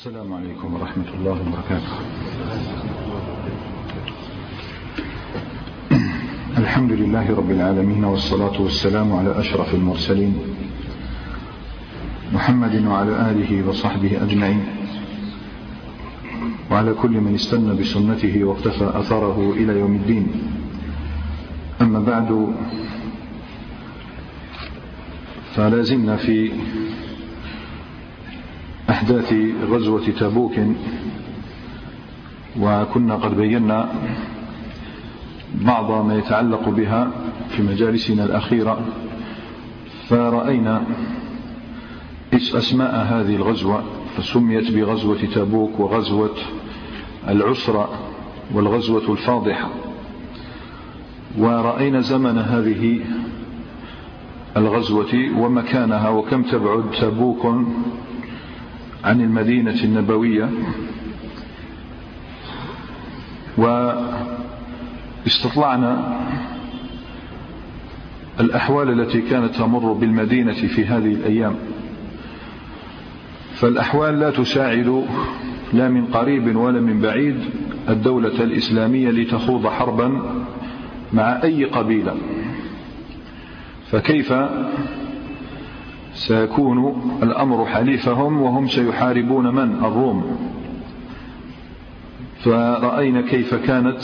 السلام عليكم ورحمة الله وبركاته. الحمد لله رب العالمين والصلاة والسلام على أشرف المرسلين. محمد وعلى آله وصحبه أجمعين. وعلى كل من استنى بسنته واقتفى أثره إلى يوم الدين. أما بعد فلازمنا في أحداث غزوة تبوك. وكنا قد بينا بعض ما يتعلق بها في مجالسنا الأخيرة. فرأينا أسماء هذه الغزوة فسميت بغزوة تبوك وغزوة العسرة والغزوة الفاضحة. ورأينا زمن هذه الغزوة ومكانها وكم تبعد تبوك عن المدينة النبوية. واستطلعنا الأحوال التي كانت تمر بالمدينة في هذه الأيام. فالأحوال لا تساعد لا من قريب ولا من بعيد الدولة الإسلامية لتخوض حربا مع أي قبيلة. فكيف سيكون الأمر حليفهم وهم سيحاربون من؟ الروم. فرأينا كيف كانت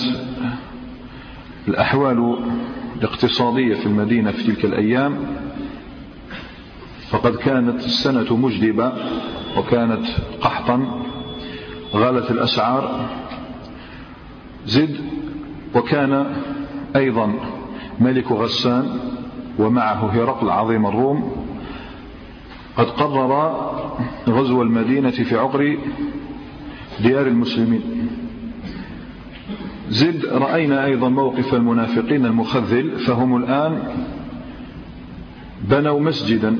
الأحوال الاقتصادية في المدينة في تلك الأيام. فقد كانت السنة مجدبة وكانت قحطا غالت الأسعار زد وكان أيضا ملك غسان ومعه هرقل عظيم الروم. قد قرر غزو المدينة في عقر ديار المسلمين. زد رأينا أيضا موقف المنافقين المخذل فهم الآن بنوا مسجدا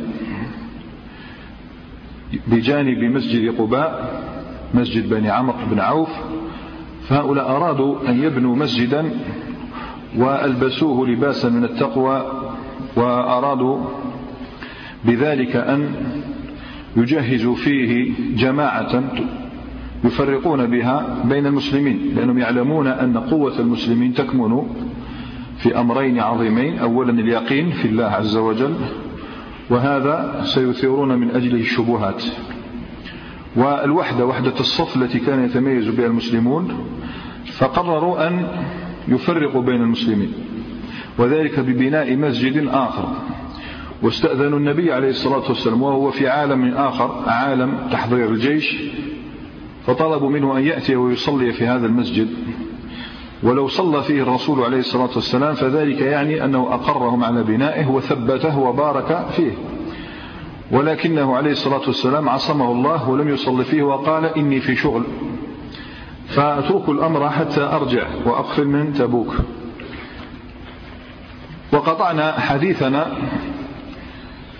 بجانب مسجد قباء مسجد بني عمرو بن عوف. فهؤلاء أرادوا أن يبنوا مسجدا وألبسوه لباسا من التقوى وأرادوا بذلك أن يجهزوا فيه جماعة يفرقون بها بين المسلمين لأنهم يعلمون أن قوة المسلمين تكمن في أمرين عظيمين أولا اليقين في الله عز وجل وهذا سيثيرون من أجله الشبهات. والوحدة وحدة الصف التي كان يتميز بها المسلمون فقرروا أن يفرقوا بين المسلمين وذلك ببناء مسجد آخر. واستأذنوا النبي عليه الصلاة والسلام وهو في عالم آخر عالم تحضير الجيش فطلبوا منه أن يأتي ويصلي في هذا المسجد. ولو صلى فيه الرسول عليه الصلاة والسلام فذلك يعني أنه أقرهم على بنائه وثبته وبارك فيه. ولكنه عليه الصلاة والسلام عصمه الله ولم يصلي فيه وقال إني في شغل فأترك الأمر حتى أرجع وأقفل من تبوك. وقطعنا حديثنا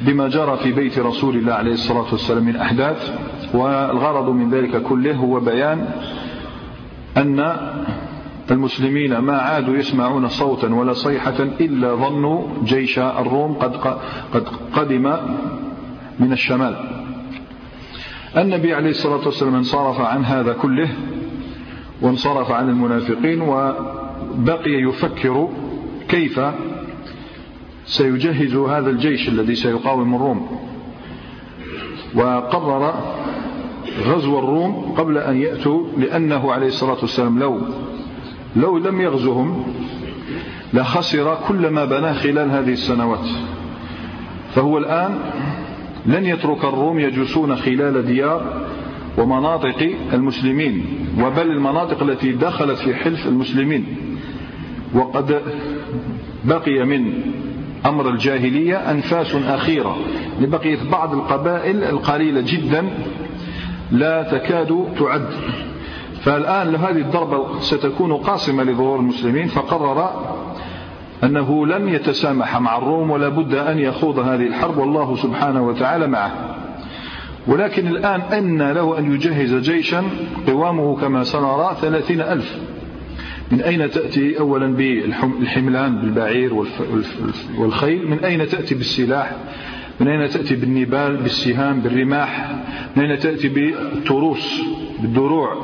بما جرى في بيت رسول الله عليه الصلاة والسلام من أحداث والغرض من ذلك كله هو بيان أن المسلمين ما عادوا يسمعون صوتا ولا صيحة إلا ظنوا جيش الروم قد قد قدم من الشمال. النبي عليه الصلاة والسلام انصرف عن هذا كله وانصرف عن المنافقين وبقي يفكر كيف سيجهز هذا الجيش الذي سيقاوم الروم. وقرر غزو الروم قبل أن يأتوا لأنه عليه الصلاة والسلام لو لو لم يغزهم لخسر كل ما بناه خلال هذه السنوات. فهو الآن لن يترك الروم يجوسون خلال ديار ومناطق المسلمين وبل المناطق التي دخلت في حلف المسلمين. وقد بقي من أمر الجاهلية أنفاس أخيرة. لبقية بعض القبائل القليلة جدا لا تكاد تعد. فالآن هذه الضربة ستكون قاسمة لظهور المسلمين. فقرر أنه لن يتسامح مع الروم ولا بد أن يخوض هذه الحرب والله سبحانه وتعالى معه. ولكن الآن أن له أن يجهز جيشا قوامه كما سنرى ثلاثين ألف. من أين تأتي أولا بالحملان بالبعير والخيل؟ من أين تأتي بالسلاح؟ من أين تأتي بالنبال بالسهام بالرماح؟ من أين تأتي بالتروس بالدروع؟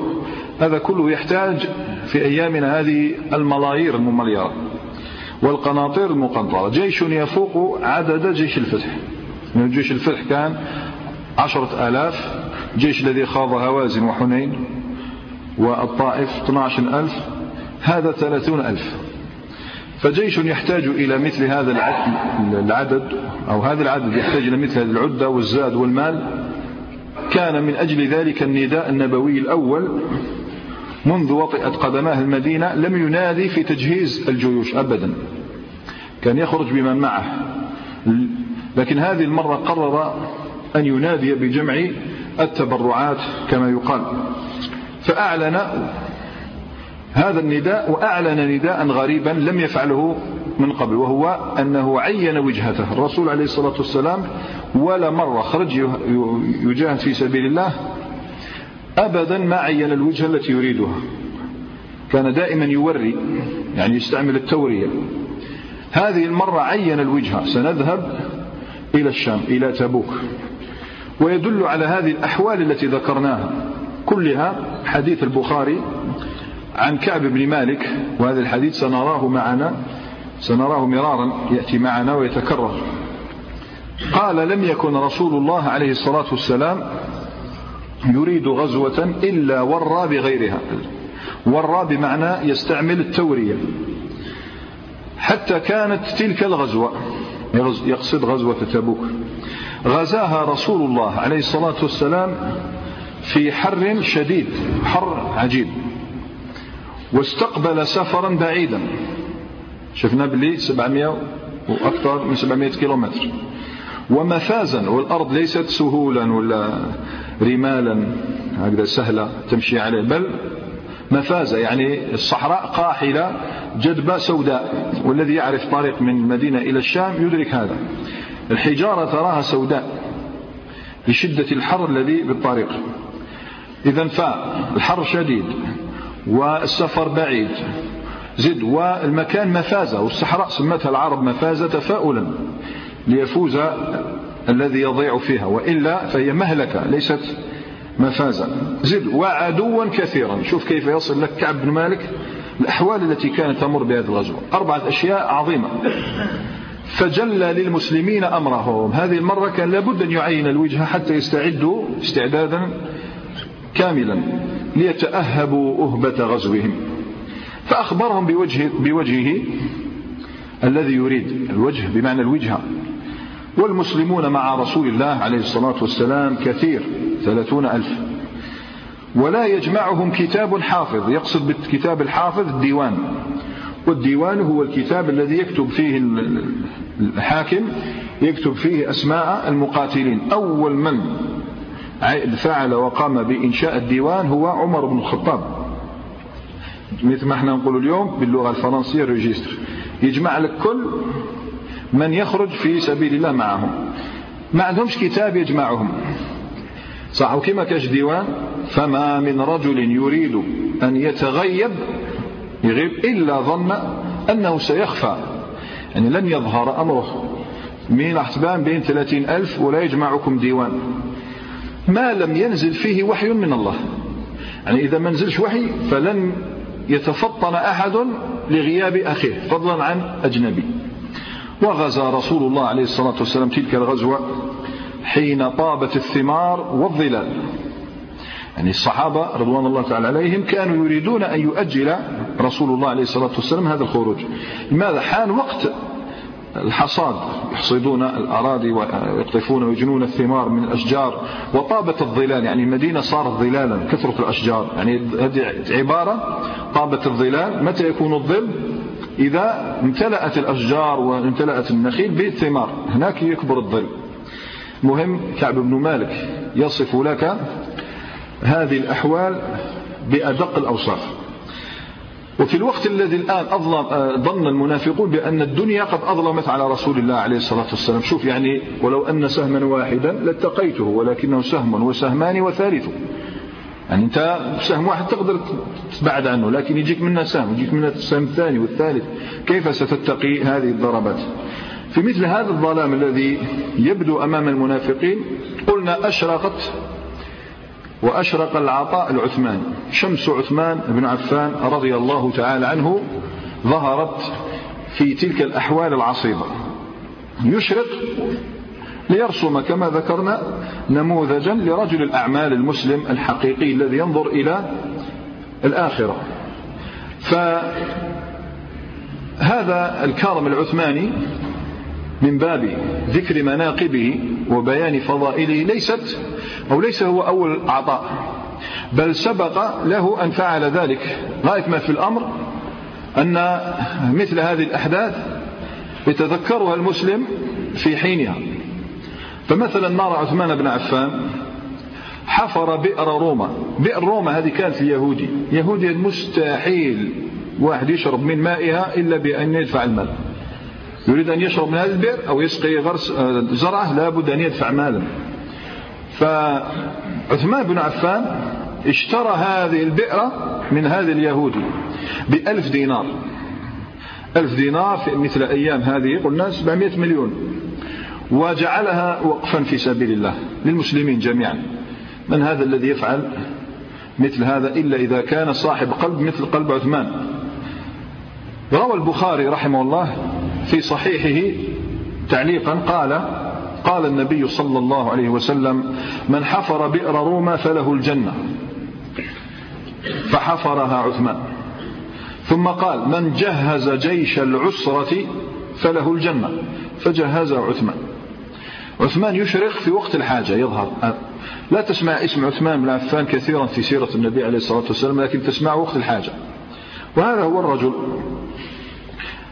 هذا كله يحتاج في أيامنا هذه الملايير الممليرة والقناطير المقنطرة. جيش يفوق عدد جيش الفتح. من جيش الفتح كان عشرة آلاف. جيش الذي خاض هوازن وحنين والطائف 12 ألف. هذا ثلاثون ألف. فجيش يحتاج إلى مثل هذا العدد أو هذا العدد يحتاج إلى مثل هذه العدة والزاد والمال. كان من أجل ذلك النداء النبوي الأول منذ وطئت قدماه المدينة لم ينادي في تجهيز الجيوش أبدا. كان يخرج بمن معه. لكن هذه المرة قرر أن ينادي بجمع التبرعات كما يقال. فأعلن هذا النداء وأعلن نداء غريبا لم يفعله من قبل وهو أنه عين وجهته. الرسول عليه الصلاة والسلام ولا مرة خرج يجاهد في سبيل الله أبدا ما عين الوجهة التي يريدها. كان دائما يوري يعني يستعمل التورية. هذه المرة عين الوجهة. سنذهب إلى الشام إلى تبوك. ويدل على هذه الأحوال التي ذكرناها. كلها حديث البخاري عن كعب بن مالك وهذا الحديث سنراه معنا سنراه مرارا يأتي معنا ويتكرر. قال لم يكن رسول الله عليه الصلاة والسلام يريد غزوة إلا ورى بغيرها. ورى بمعنى يستعمل التورية. حتى كانت تلك الغزوة يقصد غزوة تبوك غزاها رسول الله عليه الصلاة والسلام في حر شديد حر عجيب. واستقبل سفرا بعيدا. شفنا بلي 700 وأكثر من 700 كيلومتر. ومفازا والأرض ليست سهولا ولا رمالا. هكذا سهلة تمشي عليه. بل مفازة يعني الصحراء قاحلة جدبة سوداء. والذي يعرف طريق من المدينة إلى الشام يدرك هذا. الحجارة تراها سوداء لشدة الحر الذي بالطريق. إذا فالحر شديد. والسفر بعيد. زد والمكان مفازة والصحراء سمتها العرب مفازة تفاؤلا ليفوز الذي يضيع فيها وإلا فهي مهلكة ليست مفازة. زد وعدوا كثيرا. شوف كيف يصل لك كعب بن مالك. الأحوال التي كانت تمر بهذه الغزوة. أربعة أشياء عظيمة. فجلى للمسلمين أمرهم. هذه المرة كان لابد أن يعين الوجهة حتى يستعدوا استعدادا كاملا ليتأهبوا أهبة غزوهم. فأخبرهم بوجه بوجهه الذي يريد الوجه بمعنى الوجهة والمسلمون مع رسول الله عليه الصلاة والسلام كثير ثلاثون ألف. ولا يجمعهم كتاب حافظ يقصد بالكتاب الحافظ الديوان. والديوان هو الكتاب الذي يكتب فيه الحاكم يكتب فيه أسماء المقاتلين. أول من فعل وقام بإنشاء الديوان هو عمر بن الخطاب. مثل ما إحنا نقول اليوم باللغة الفرنسية ريجستر يجمع لك كل من يخرج في سبيل الله معهم. ما عندهمش كتاب يجمعهم. صح وكما كاش ديوان فما من رجل يريد أن يتغيب يغيب إلا ظن أنه سيخفى. يعني لن يظهر أمره. من احتبان بين ثلاثين ألف ولا يجمعكم ديوان. ما لم ينزل فيه وحي من الله. يعني إذا ما نزلش وحي فلن يتفطن أحد لغياب أخيه فضلا عن أجنبي. وغزا رسول الله عليه الصلاة والسلام تلك الغزوة حين طابت الثمار والظلال. يعني الصحابة رضوان الله تعالى عليهم كانوا يريدون أن يؤجل رسول الله عليه الصلاة والسلام هذا الخروج. لماذا؟ حان وقت. الحصاد يحصدون الأراضي ويقطفون ويجنون الثمار من الأشجار وطابت الظلال يعني المدينة صارت ظلالا كثرة الأشجار يعني هذه عبارة طابت الظلال متى يكون الظل؟ إذا امتلأت الأشجار وامتلأت النخيل بالثمار هناك يكبر الظل. مهم كعب بن مالك يصف لك هذه الأحوال بأدق الأوصاف. وفي الوقت الذي الآن أظلم آه، ظن المنافقون بأن الدنيا قد أظلمت على رسول الله عليه الصلاة والسلام. شوف يعني ولو أن سهما واحدا لاتقيته ولكنه سهم وسهمان وثالث. يعني أنت سهم واحد تقدر تبعد عنه لكن يجيك منه سهم يجيك منه السهم الثاني والثالث. كيف ستتقي هذه الضربات؟ في مثل هذا الظلام الذي يبدو أمام المنافقين قلنا أشرقت وأشرق العطاء العثماني شمس عثمان بن عفان رضي الله تعالى عنه ظهرت في تلك الأحوال العصيبة. يشرق ليرسم كما ذكرنا نموذجا لرجل الأعمال المسلم الحقيقي الذي ينظر إلى الآخرة. فهذا الكرم العثماني من باب ذكر مناقبه وبيان فضائله ليست أو ليس هو أول عطاء بل سبق له أن فعل ذلك. غاية ما في الأمر أن مثل هذه الأحداث يتذكرها المسلم في حينها. فمثلا نرى عثمان بن عفان حفر بئر روما. بئر روما هذه كانت اليهودي. يهودي مستحيل واحد يشرب من مائها إلا بأن يدفع المال. يريد أن يشرب من هذا البئر أو يسقي غرس آه، زرعة لابد أن يدفع مالا. فعثمان بن عفان اشترى هذه البئر من هذا اليهودي بألف دينار. ألف دينار في مثل أيام هذه قلنا 700 مليون. وجعلها وقفا في سبيل الله للمسلمين جميعا. من هذا الذي يفعل مثل هذا إلا إذا كان صاحب قلب مثل قلب عثمان؟ روى البخاري رحمه الله في صحيحه تعليقا قال قال النبي صلى الله عليه وسلم من حفر بئر روما فله الجنة. فحفرها عثمان. ثم قال من جهز جيش العسرة فله الجنة. فجهزها عثمان. عثمان يشرق في وقت الحاجة يظهر. لا تسمع اسم عثمان بن عفان كثيرا في سيرة النبي عليه الصلاة والسلام لكن تسمع وقت الحاجة. وهذا هو الرجل.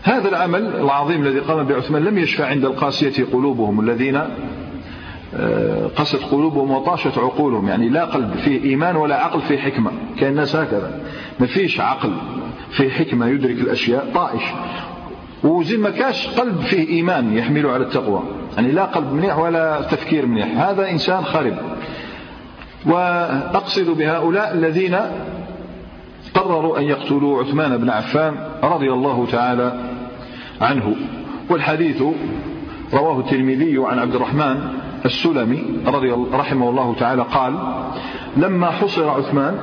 هذا العمل العظيم الذي قام به عثمان لم يشفع عند القاسية قلوبهم الذين آه، قست قلوبهم وطاشت عقولهم. يعني لا قلب فيه إيمان ولا عقل فيه حكمة. كأن الناس هكذا. ما فيش عقل فيه حكمة يدرك الأشياء طائش. وزي ما كاش قلب فيه إيمان يحمله على التقوى. يعني لا قلب منيح ولا تفكير منيح. هذا إنسان خرب وأقصد بهؤلاء الذين قرروا أن يقتلوا عثمان بن عفان رضي الله تعالى عنه. والحديث رواه الترمذي عن عبد الرحمن السلمي رضي رحمه الله تعالى قال لما حصر عثمان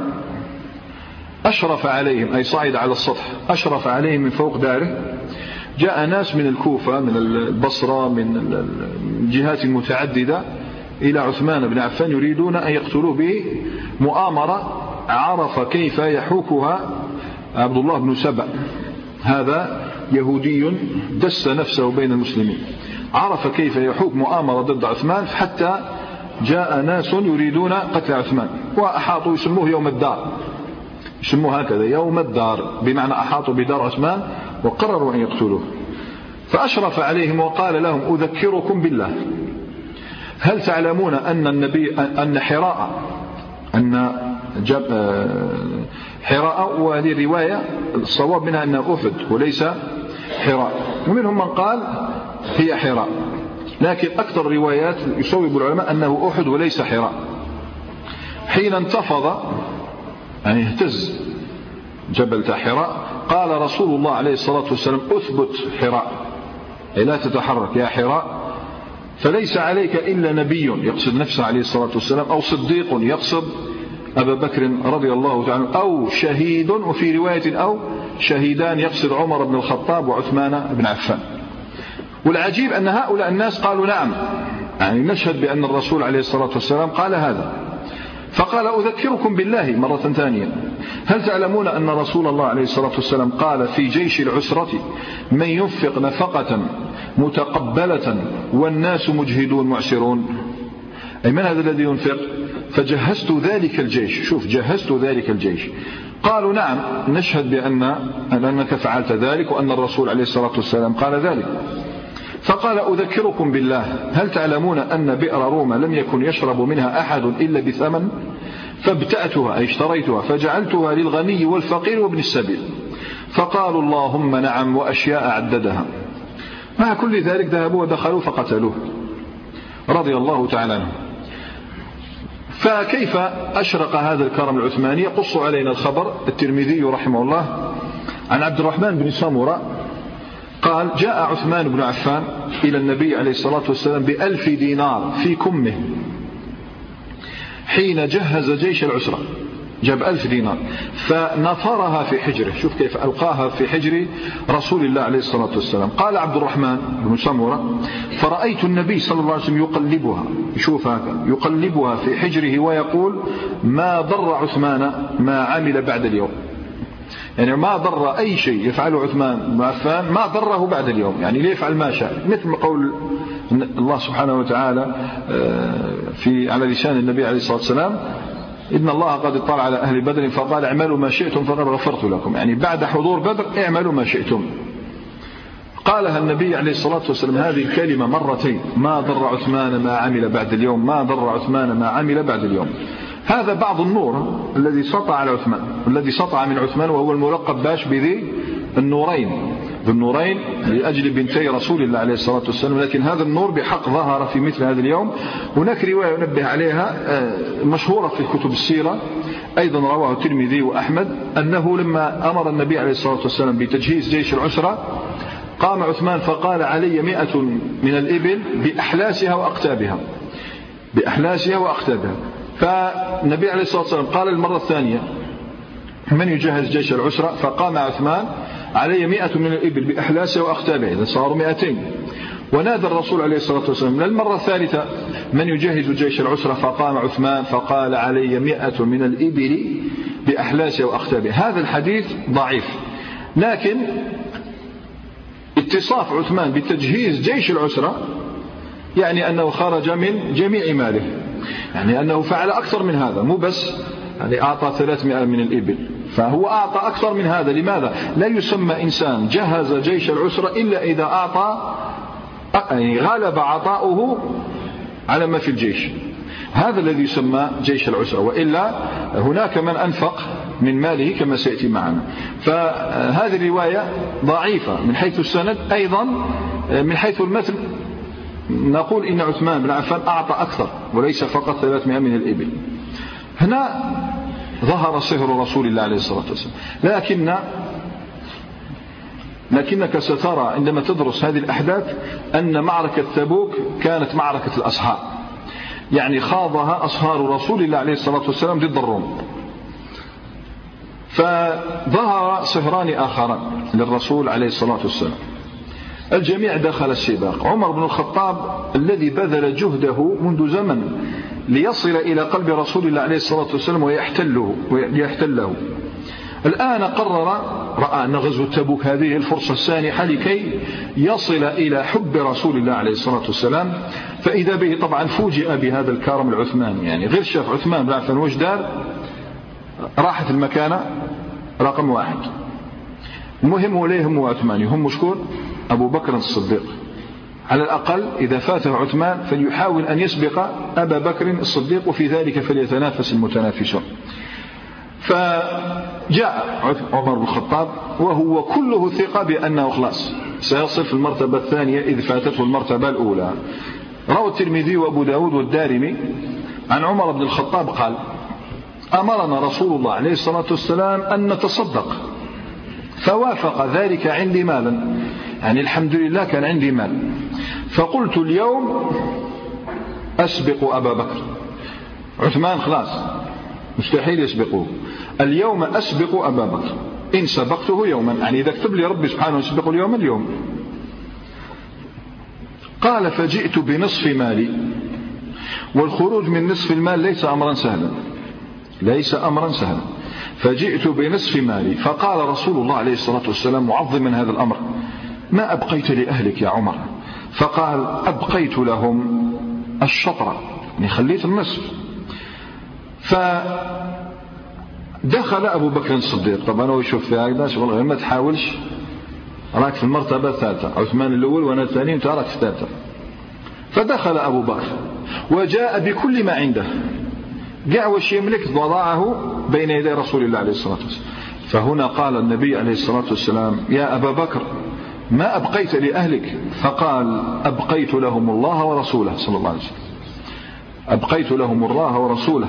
أشرف عليهم أي صعد على السطح أشرف عليهم من فوق داره جاء ناس من الكوفة من البصرة من الجهات المتعددة إلى عثمان بن عفان يريدون أن يقتلوه به مؤامرة عرف كيف يحوكها عبد الله بن سبأ. هذا يهودي دس نفسه بين المسلمين. عرف كيف يحوك مؤامرة ضد عثمان حتى جاء ناس يريدون قتل عثمان وأحاطوا يسموه يوم الدار. يسموه هكذا يوم الدار بمعنى أحاطوا بدار عثمان وقرروا أن يقتلوه. فأشرف عليهم وقال لهم أذكركم بالله. هل تعلمون أن النبي أن حراء أن حراء وهذه الرواية الصواب منها أنها أفد وليس حراء. ومنهم من قال هي حراء. لكن أكثر الروايات يصوب العلماء أنه أحد وليس حراء. حين انتفض يعني اهتز جبل حراء قال رسول الله عليه الصلاة والسلام أثبت حراء. أي لا تتحرك يا حراء فليس عليك إلا نبي يقصد نفسه عليه الصلاة والسلام أو صديق يقصد أبا بكر رضي الله تعالى أو شهيد وفي رواية أو شهيدان يقصد عمر بن الخطاب وعثمان بن عفان. والعجيب أن هؤلاء الناس قالوا نعم يعني نشهد بأن الرسول عليه الصلاة والسلام قال هذا. فقال أذكركم بالله مرة ثانية هل تعلمون أن رسول الله عليه الصلاة والسلام قال في جيش العسرة من ينفق نفقة متقبلة والناس مجهدون معسرون أي من هذا الذي ينفق؟ فجهزت ذلك الجيش. شوف جهزت ذلك الجيش. قالوا نعم نشهد بأن أنك فعلت ذلك وأن الرسول عليه الصلاة والسلام قال ذلك. فقال أذكركم بالله هل تعلمون أن بئر روما لم يكن يشرب منها أحد إلا بثمن؟ فابتأتها أي اشتريتها فجعلتها للغني والفقير وابن السبيل. فقالوا اللهم نعم وأشياء عددها. مع كل ذلك ذهبوا ودخلوا فقتلوه. رضي الله تعالى عنه فكيف أشرق هذا الكرم العثماني؟ يقص علينا الخبر الترمذي رحمه الله عن عبد الرحمن بن سمرة قال جاء عثمان بن عفان إلى النبي عليه الصلاة والسلام بألف دينار في كمه حين جهز جيش العسرة. جاب ألف دينار. فنثرها في حجره. شوف كيف ألقاها في حجر رسول الله عليه الصلاة والسلام. قال عبد الرحمن بن سمرة فرأيت النبي صلى الله عليه وسلم يقلبها. يشوف هذا. يقلبها في حجره ويقول ما ضر عثمان ما عمل بعد اليوم. يعني ما ضر أي شيء يفعله عثمان بن عفان ما ضره بعد اليوم. يعني ليفعل ما شاء؟ مثل قول الله سبحانه وتعالى آه، في على لسان النبي عليه الصلاة والسلام إن الله قد اطلع على أهل بدر فقال اعملوا ما شئتم فقد غفرت لكم. يعني بعد حضور بدر اعملوا ما شئتم. قالها النبي عليه الصلاة والسلام هذه الكلمة مرتين. ما ضر عثمان ما عمل بعد اليوم ما ضر عثمان ما عمل بعد اليوم. هذا بعض النور الذي سطع على عثمان الذي سطع من عثمان وهو الملقب باش بذي النورين. ذو النورين لأجل بنتي رسول الله عليه الصلاة والسلام. لكن هذا النور بحق ظهر في مثل هذا اليوم. هناك رواية ينبه عليها آه، مشهورة في كتب السيرة أيضا رواه الترمذي وأحمد أنه لما أمر النبي عليه الصلاة والسلام بتجهيز جيش العسرة قام عثمان فقال علي مئة من الإبل بأحلاسها وأقتابها. بأحلاسها وأقتابها. فالنبي عليه الصلاة والسلام قال المرة الثانية من يجهز جيش العسرة؟ فقام عثمان علي مئة من الإبل بأحلاسها وأختابها إذا صاروا مئتين. ونادى الرسول عليه الصلاة والسلام للمرة الثالثة؟ من يجهز جيش العسرة فقام عثمان فقال علي مئة من الإبل بأحلاسها وأختابها هذا الحديث ضعيف. لكن اتصاف عثمان بتجهيز جيش العسرة يعني أنه خرج من جميع ماله. يعني أنه فعل أكثر من هذا مو بس. يعني أعطى 300 من الإبل. فهو أعطى أكثر من هذا. لماذا؟ لا يسمى إنسان جهز جيش العسرة إلا إذا أعطى يعني غلب عطاؤه على ما في الجيش. هذا الذي يسمى جيش العسرة وإلا هناك من أنفق من ماله كما سيأتي معنا. فهذه الرواية ضعيفة من حيث السند. أيضا من حيث المثل نقول إن عثمان بن عفان أعطى أكثر وليس فقط 300 من الإبل. هنا ظهر صهر رسول الله عليه الصلاة والسلام. لكن لكنك سترى عندما تدرس هذه الأحداث أن معركة تبوك كانت معركة الأصحاب يعني خاضها أصهار رسول الله عليه الصلاة والسلام ضد الروم. فظهر صهران آخران للرسول عليه الصلاة والسلام. الجميع دخل السباق. عمر بن الخطاب الذي بذل جهده منذ زمن ليصل إلى قلب رسول الله عليه الصلاة والسلام ويحتله ويحتله. الآن قرر رأى أن غزوة تبوك هذه الفرصة السانحة لكي يصل إلى حب رسول الله عليه الصلاة والسلام. فإذا به طبعا فوجئ بهذا الكرم العثماني يعني غير شاف عثمان بن عفان وش دار راحت المكانة رقم واحد. المهم هو ليه هم عثمان شكون أبو بكر الصديق. على الأقل إذا فاته عثمان فليحاول أن يسبق أبا بكر الصديق وفي ذلك فليتنافس المتنافسون. فجاء عمر بن الخطاب وهو كله ثقة بأنه خلاص سيصل في المرتبة الثانية إذ فاتته المرتبة الأولى. روى الترمذي وأبو داود والدارمي عن عمر بن الخطاب قال أمرنا رسول الله عليه الصلاة والسلام أن نتصدق. فوافق ذلك عندي مالا. يعني الحمد لله كان عندي مال. فقلت اليوم أسبق أبا بكر. عثمان خلاص مستحيل يسبقه اليوم أسبق أبا بكر. إن سبقته يوما. يعني إذا كتب لي ربي سبحانه يسبق اليوم اليوم. قال فجئت بنصف مالي. والخروج من نصف المال ليس أمرا سهلا. ليس أمرا سهلا. فجئت بنصف مالي. فقال رسول الله عليه الصلاة والسلام معظما هذا الأمر ما أبقيت لأهلك يا عمر؟ فقال أبقيت لهم الشطر يعني خليت النصف. فدخل أبو بكر الصديق. طبعا هو يشوف في هذا شغل ما تحاولش. راك في المرتبة الثالثة عثمان الأول وأنا الثاني أنت راك في الثالثة. فدخل أبو بكر وجاء بكل ما عنده. قاع وش يملك وضعه بين يدي رسول الله عليه الصلاة والسلام. فهنا قال النبي عليه الصلاة والسلام يا أبا بكر ما أبقيت لأهلك؟ فقال أبقيت لهم الله ورسوله صلى الله عليه وسلم. أبقيت لهم الله ورسوله.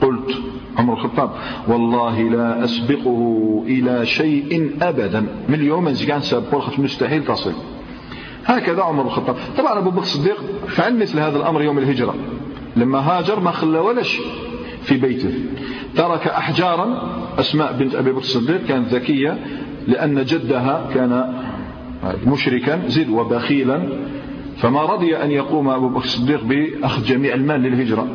قلت عمر الخطاب والله لا أسبقه إلى شيء أبدا. من اليوم كان سابقه مستحيل تصل. هكذا عمر الخطاب. طبعا أبو بكر الصديق فعل مثل هذا الأمر يوم الهجرة. لما هاجر ما خلى ولا شيء في بيته. ترك أحجارا. أسماء بنت أبي بكر الصديق كانت ذكية لأن جدها كان مشركا زد وبخيلا. فما رضي أن يقوم أبو بكر الصديق بأخذ جميع المال للهجرة.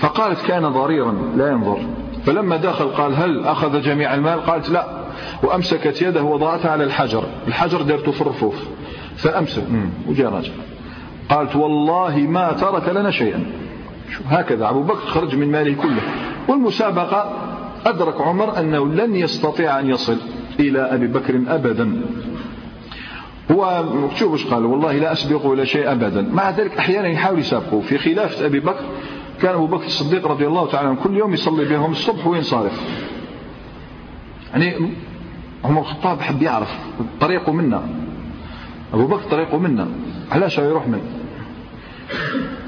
فقالت كان ضريرا لا ينظر. فلما دخل قال هل أخذ جميع المال؟ قالت لا. وأمسكت يده وضعتها على الحجر. الحجر دارته في الرفوف فأمسك وجاء راجع. قالت والله ما ترك لنا شيئا. هكذا. أبو بكر خرج من ماله كله. والمسابقة أدرك عمر أنه لن يستطيع أن يصل إلى أبي بكر أبدا. هو شوف إيش قال والله لا أسبقه إلى شيء أبدا. مع ذلك أحيانا يحاول يسابقه. في خلافة أبي بكر كان أبو بكر الصديق رضي الله تعالى عنه كل يوم يصلي بهم الصبح وينصرف. يعني عمر الخطاب حب يعرف طريقه منا. أبو بكر طريقه منا. علاش يروح من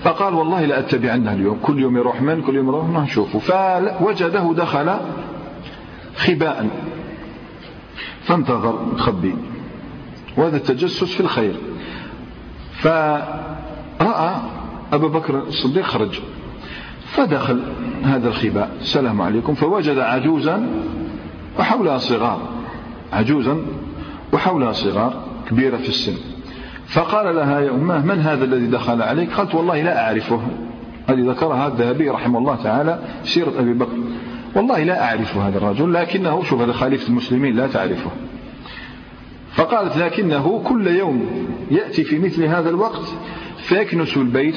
فقال والله لا أتبعنه اليوم. كل يوم يروح من كل يوم يروح من نشوفه. فوجده دخل خباء. فانتظر مخبي وهذا التجسس في الخير. فرأى أبا بكر الصديق خرج فدخل هذا الخباء. السلام عليكم. فوجد عجوزا وحولها صغار عجوزا وحولها صغار كبيرة في السن. فقال لها يا أمه من هذا الذي دخل عليك؟ قالت والله لا أعرفه. هذه ذكرها الذهبي رحمه الله تعالى سيرة أبي بكر. والله لا أعرف هذا الرجل لكنه شوف هذا خليفة المسلمين لا تعرفه. فقالت لكنه كل يوم يأتي في مثل هذا الوقت فيكنس البيت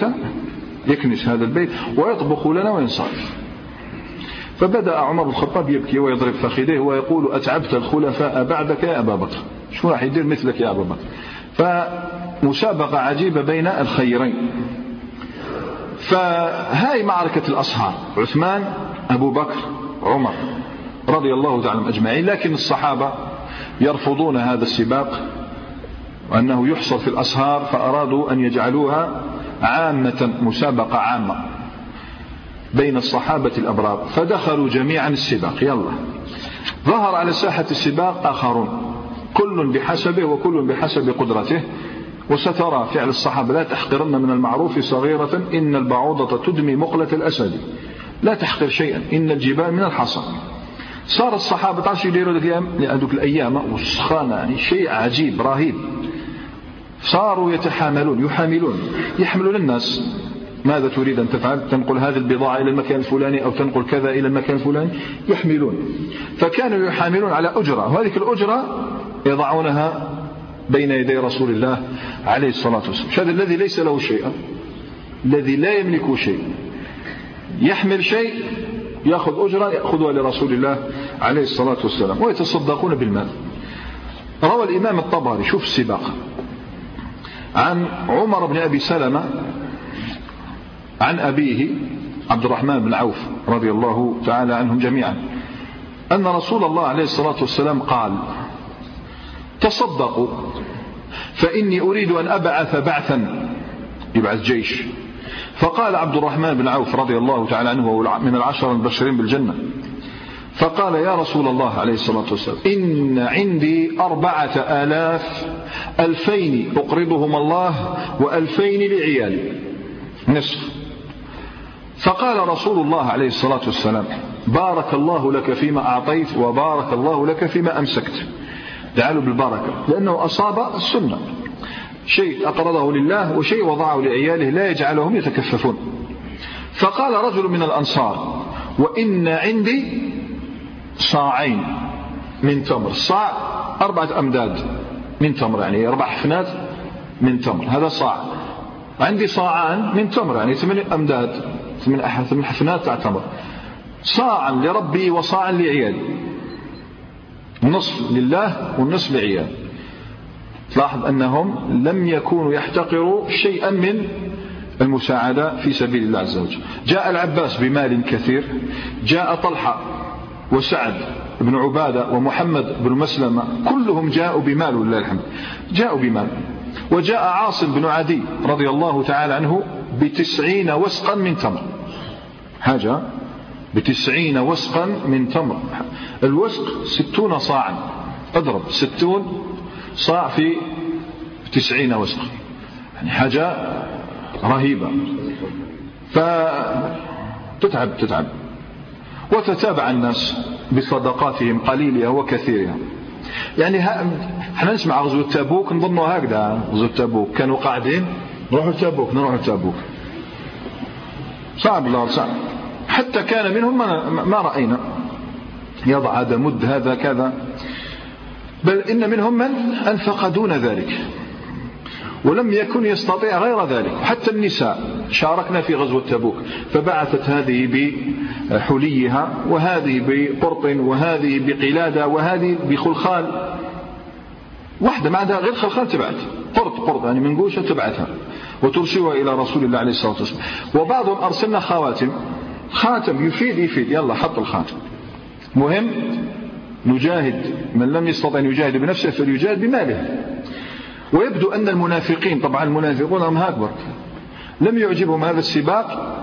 يكنس هذا البيت ويطبخ لنا وينصرف. فبدأ عمر بن الخطاب يبكي ويضرب فخذيه ويقول أتعبت الخلفاء بعدك يا أبا بكر؟ شو راح يدير مثلك يا أبا بكر؟ فمسابقة عجيبة بين الخيرين. فهاي معركة الأصهار عثمان أبو بكر عمر رضي الله تعالى أجمعين لكن الصحابة يرفضون هذا السباق وأنه يحصل في الأسهار فأرادوا أن يجعلوها عامة مسابقة عامة بين الصحابة الأبرار. فدخلوا جميعا السباق. يلا. ظهر على ساحة السباق آخرون. كل بحسبه وكل بحسب قدرته. وسترى فعل الصحابة لا تحقرن من المعروف صغيرة إن البعوضة تدمي مقلة الأسد. لا تحقر شيئا إن الجبال من الحصى. صار الصحابة تعرف يديروا ذوك الأيام؟ والسخانة يعني شيء عجيب رهيب. صاروا يتحاملون يحاملون يحملون الناس. ماذا تريد أن تفعل؟ تنقل هذه البضاعة إلى المكان الفلاني أو تنقل كذا إلى المكان الفلاني؟ يحملون. فكانوا يحاملون على أجرة وهذه الأجرة يضعونها بين يدي رسول الله عليه الصلاة والسلام. هذا الذي ليس له شيء الذي لا يملك شيء يحمل شيء يأخذ أجرة يأخذها لرسول الله عليه الصلاة والسلام ويتصدقون بالمال. روى الإمام الطبري شوف السباق عن عمر بن أبي سلمة عن أبيه عبد الرحمن بن عوف رضي الله تعالى عنهم جميعا أن رسول الله عليه الصلاة والسلام قال تصدقوا فإني أريد أن أبعث بعثا. يبعث جيش. فقال عبد الرحمن بن عوف رضي الله تعالى عنه وهو من العشر المبشرين بالجنة فقال يا رسول الله عليه الصلاة والسلام إن عندي أربعة آلاف ألفين أقرضهم الله وألفين لعيالي نصف. فقال رسول الله عليه الصلاة والسلام بارك الله لك فيما أعطيت وبارك الله لك فيما أمسكت. دعاله بالبركة لأنه أصاب السنة. شيء أقرضه لله وشيء وضعه لعياله لا يجعلهم يتكففون. فقال رجل من الأنصار وإن عندي صاعين من تمر. صاع أربعة أمداد من تمر يعني أربع حفنات من تمر. هذا صاع. عندي صاعان من تمر يعني ثمان أمداد ثمان حفنات تاع تمر. صاعا لربي وصاعا لعيالي. نصف لله والنصف لعيال تلاحظ أنهم لم يكونوا يحتقروا شيئا من المساعدة في سبيل الله عز وجل. جاء العباس بمال كثير جاء طلحة وسعد بن عبادة ومحمد بن مسلمة كلهم جاءوا بمال ولله الحمد. جاءوا بمال. وجاء عاصم بن عدي رضي الله تعالى عنه بتسعين وسقا من تمر. حاجة بتسعين وسقا من تمر. الوسق ستون صاعا. اضرب ستون صاع في تسعين وسقا يعني حاجة رهيبة. فتتعب تتعب. وتتابع الناس بصدقاتهم قليلها وكثيرها يعني إحنا نسمع غزوة تابوك نظنوا هكذا. غزوة تابوك كانوا قاعدين نروحوا تابوك نروحوا تابوك صعب الله صعب حتى كان منهم ما رأينا. يضع هذا مد هذا كذا. بل إن منهم من أنفق دون ذلك ولم يكن يستطيع غير ذلك. حتى النساء شاركنا في غزوة تبوك فبعثت هذه بحليها وهذه بقرط وهذه بقلادة وهذه بخلخال. واحدة ما عندها غير خلخال تبعت. قرط قرط يعني منقوشة تبعتها. وترسلها إلى رسول الله عليه الصلاة والسلام. وبعضهم أرسلنا خواتم. خاتم يفيد يفيد. يلا حط الخاتم. مهم؟ نجاهد من لم يستطع أن يجاهد بنفسه فليجاهد بماله. ويبدو أن المنافقين طبعا المنافقون هم هكذا لم يعجبهم هذا السباق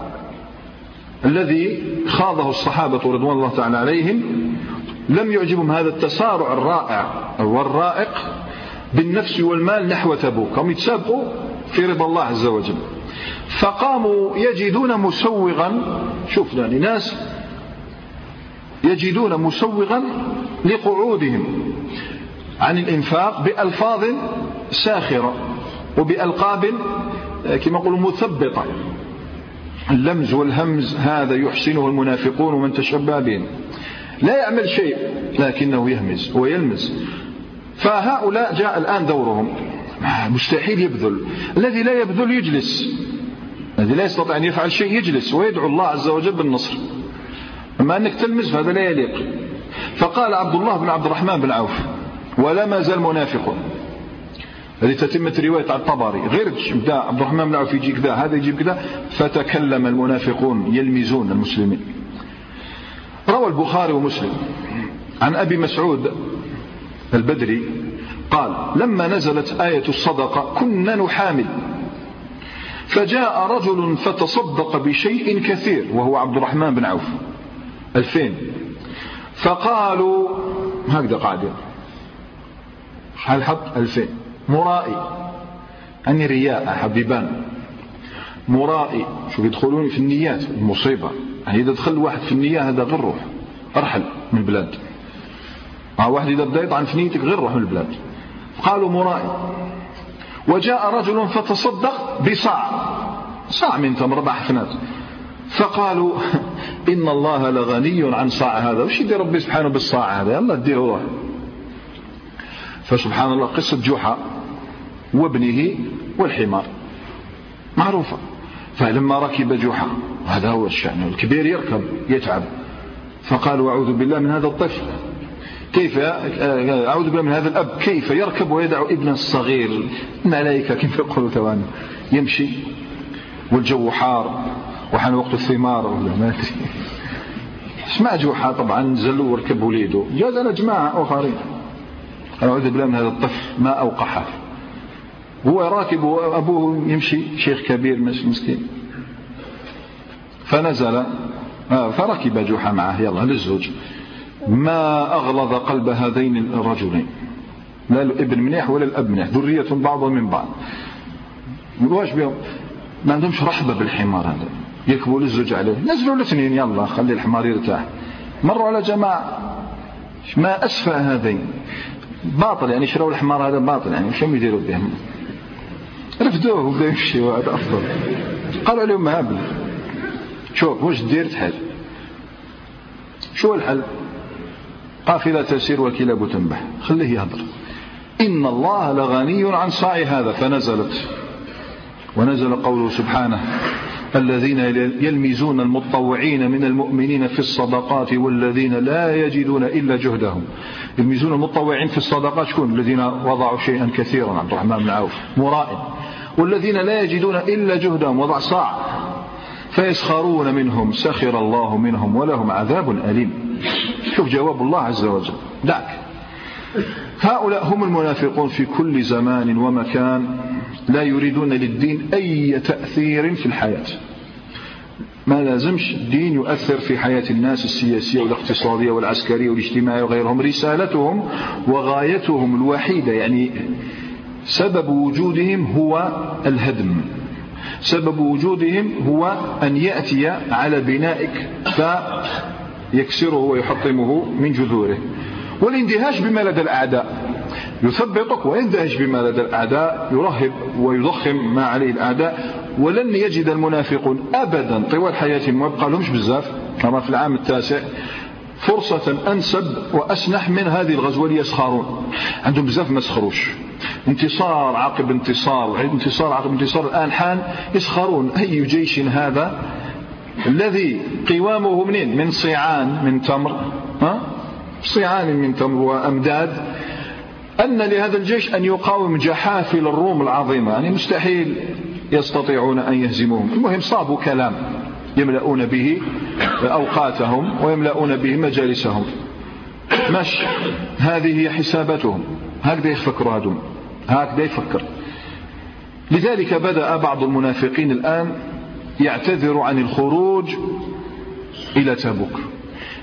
الذي خاضه الصحابة رضوان الله تعالى عليهم. لم يعجبهم هذا التسارع الرائع والرائق بالنفس والمال نحو تبوك. هم يتسابقوا في رضا الله عز وجل. فقاموا يجدون مسوغا شوف يعني ناس يجدون مسوغا لقعودهم عن الإنفاق بألفاظ ساخرة وبألقاب كما يقولوا مثبطة. اللمز والهمز هذا يحسنه المنافقون ومن تشبه بهم. لا يعمل شيء لكنه يهمز ويلمز. فهؤلاء جاء الآن دورهم. مستحيل يبذل. الذي لا يبذل يجلس. الذي لا يستطيع أن يفعل شيء يجلس ويدعو الله عز وجل بالنصر. أما أنك تلمز فهذا لا يليق. فقال عبد الله بن عبد الرحمن بن عوف ولا ما زال منافق هذه تتمة رواية عن الطبري غير بدا عبد الرحمن بن عوف يجي كذا هذا يجي كذا فتكلم المنافقون يلمزون المسلمين. روى البخاري ومسلم عن أبي مسعود البدري قال لما نزلت آية الصدقة كنا نحامل فجاء رجل فتصدق بشيء كثير وهو عبد الرحمن بن عوف ألفين. فقالوا هكذا قاعدة شحال حط ألفين مرائي. أني رياء حبيبان. مرائي. شوف يدخلون في النيات؟ المصيبة يعني إذا دخل واحد في النية هذا غير روح. أرحل من البلاد. مع واحد إذا بدا يطعن في نيتك غير روح من البلاد. قالوا مرائي. وجاء رجل فتصدق بصاع. صاع من تمر أربع حفنات فقالوا إن الله لغني عن صاع هذا. وش يدير ربي سبحانه بالصاع هذا؟ يلا اديه روح. فسبحان الله قصة جحا وابنه والحمار. معروفة. فلما ركب جحا هذا هو الشأن الكبير يركب يتعب. فقالوا أعوذ بالله من هذا الطفل. كيف؟ أعوذ بالله من هذا الأب. كيف؟ يركب ويدع ابنه الصغير. الملائكة كيف يقولوا توان يمشي والجو حار. وحان وقت الثمار ولا ما أدري اسمع جوحة طبعا زلوا وركبوا وليده. جاز أنا جماعة آخرين. أعوذ بالله من هذا الطفل ما أوقحه هو راكب وأبوه يمشي. شيخ كبير مسكين. فنزل. آه، فركب جحا معه. يلا للزوج. ما أغلظ قلب هذين الرجلين. لا الابن منيح ولا الأب منيح. ذرية بعضهم من بعض. واش بهم ما عندهمش رحبة بالحمار هذا. يركبوا للزوج عليه. نزلوا الاثنين يلا خلي الحمار يرتاح. مروا على جماعة ما أسفى هذين. باطل يعني شروا الحمار هذا باطل يعني شو يديروا به رفدوه وبدا يمشي وهذا أفضل. قالوا عليهم هابل شوف واش دير تحل شو الحل؟ قافلة تسير والكلاب تنبح خليه يهضر. إن الله لغني عن صاع هذا فنزلت. ونزل قوله سبحانه. الذين يلمزون المطوعين من المؤمنين في الصدقات والذين لا يجدون إلا جهدهم. يلمزون المطوعين في الصدقات شكون؟ الذين وضعوا شيئا كثيرا عبد الرحمن بن عوف. مرائن والذين لا يجدون إلا جهدهم وضع صاع. فيسخرون منهم سخر الله منهم ولهم عذاب أليم. شوف جواب الله عز وجل. دعك. هؤلاء هم المنافقون في كل زمان ومكان. لا يريدون للدين أي تأثير في الحياة. ما لازمش الدين يؤثر في حياة الناس السياسية والاقتصادية والعسكرية والاجتماعية وغيرهم. رسالتهم وغايتهم الوحيدة يعني سبب وجودهم هو الهدم. سبب وجودهم هو أن يأتي على بنائك فيكسره ويحطمه من جذوره. والاندهاش بما لدى الأعداء. يثبطك ويندهش بما لدى الأعداء يرهب ويضخم ما عليه الأعداء ولن يجد المنافقون أبدا طوال حياتهم ويبقى لهمش بزاف. كما في العام التاسع فرصة أنسب وأسنح من هذه الغزوة ليسخرون. عندهم بزاف ما سخروش انتصار عقب انتصار انتصار عقب انتصار. الآن حان يسخرون. أي جيش هذا؟ الذي قوامه منين؟ من صيعان من تمر. ها؟ صيعان من تمر وأمداد. أن لهذا الجيش أن يقاوم جحافل الروم العظيمة. يعني مستحيل يستطيعون أن يهزموهم. المهم صابوا كلام يملؤون به أوقاتهم ويملؤون به مجالسهم. مش هذه هي حساباتهم. هكذا يفكروا هذول هكذا يفكر. لذلك بدأ بعض المنافقين الآن يعتذر عن الخروج إلى تبوك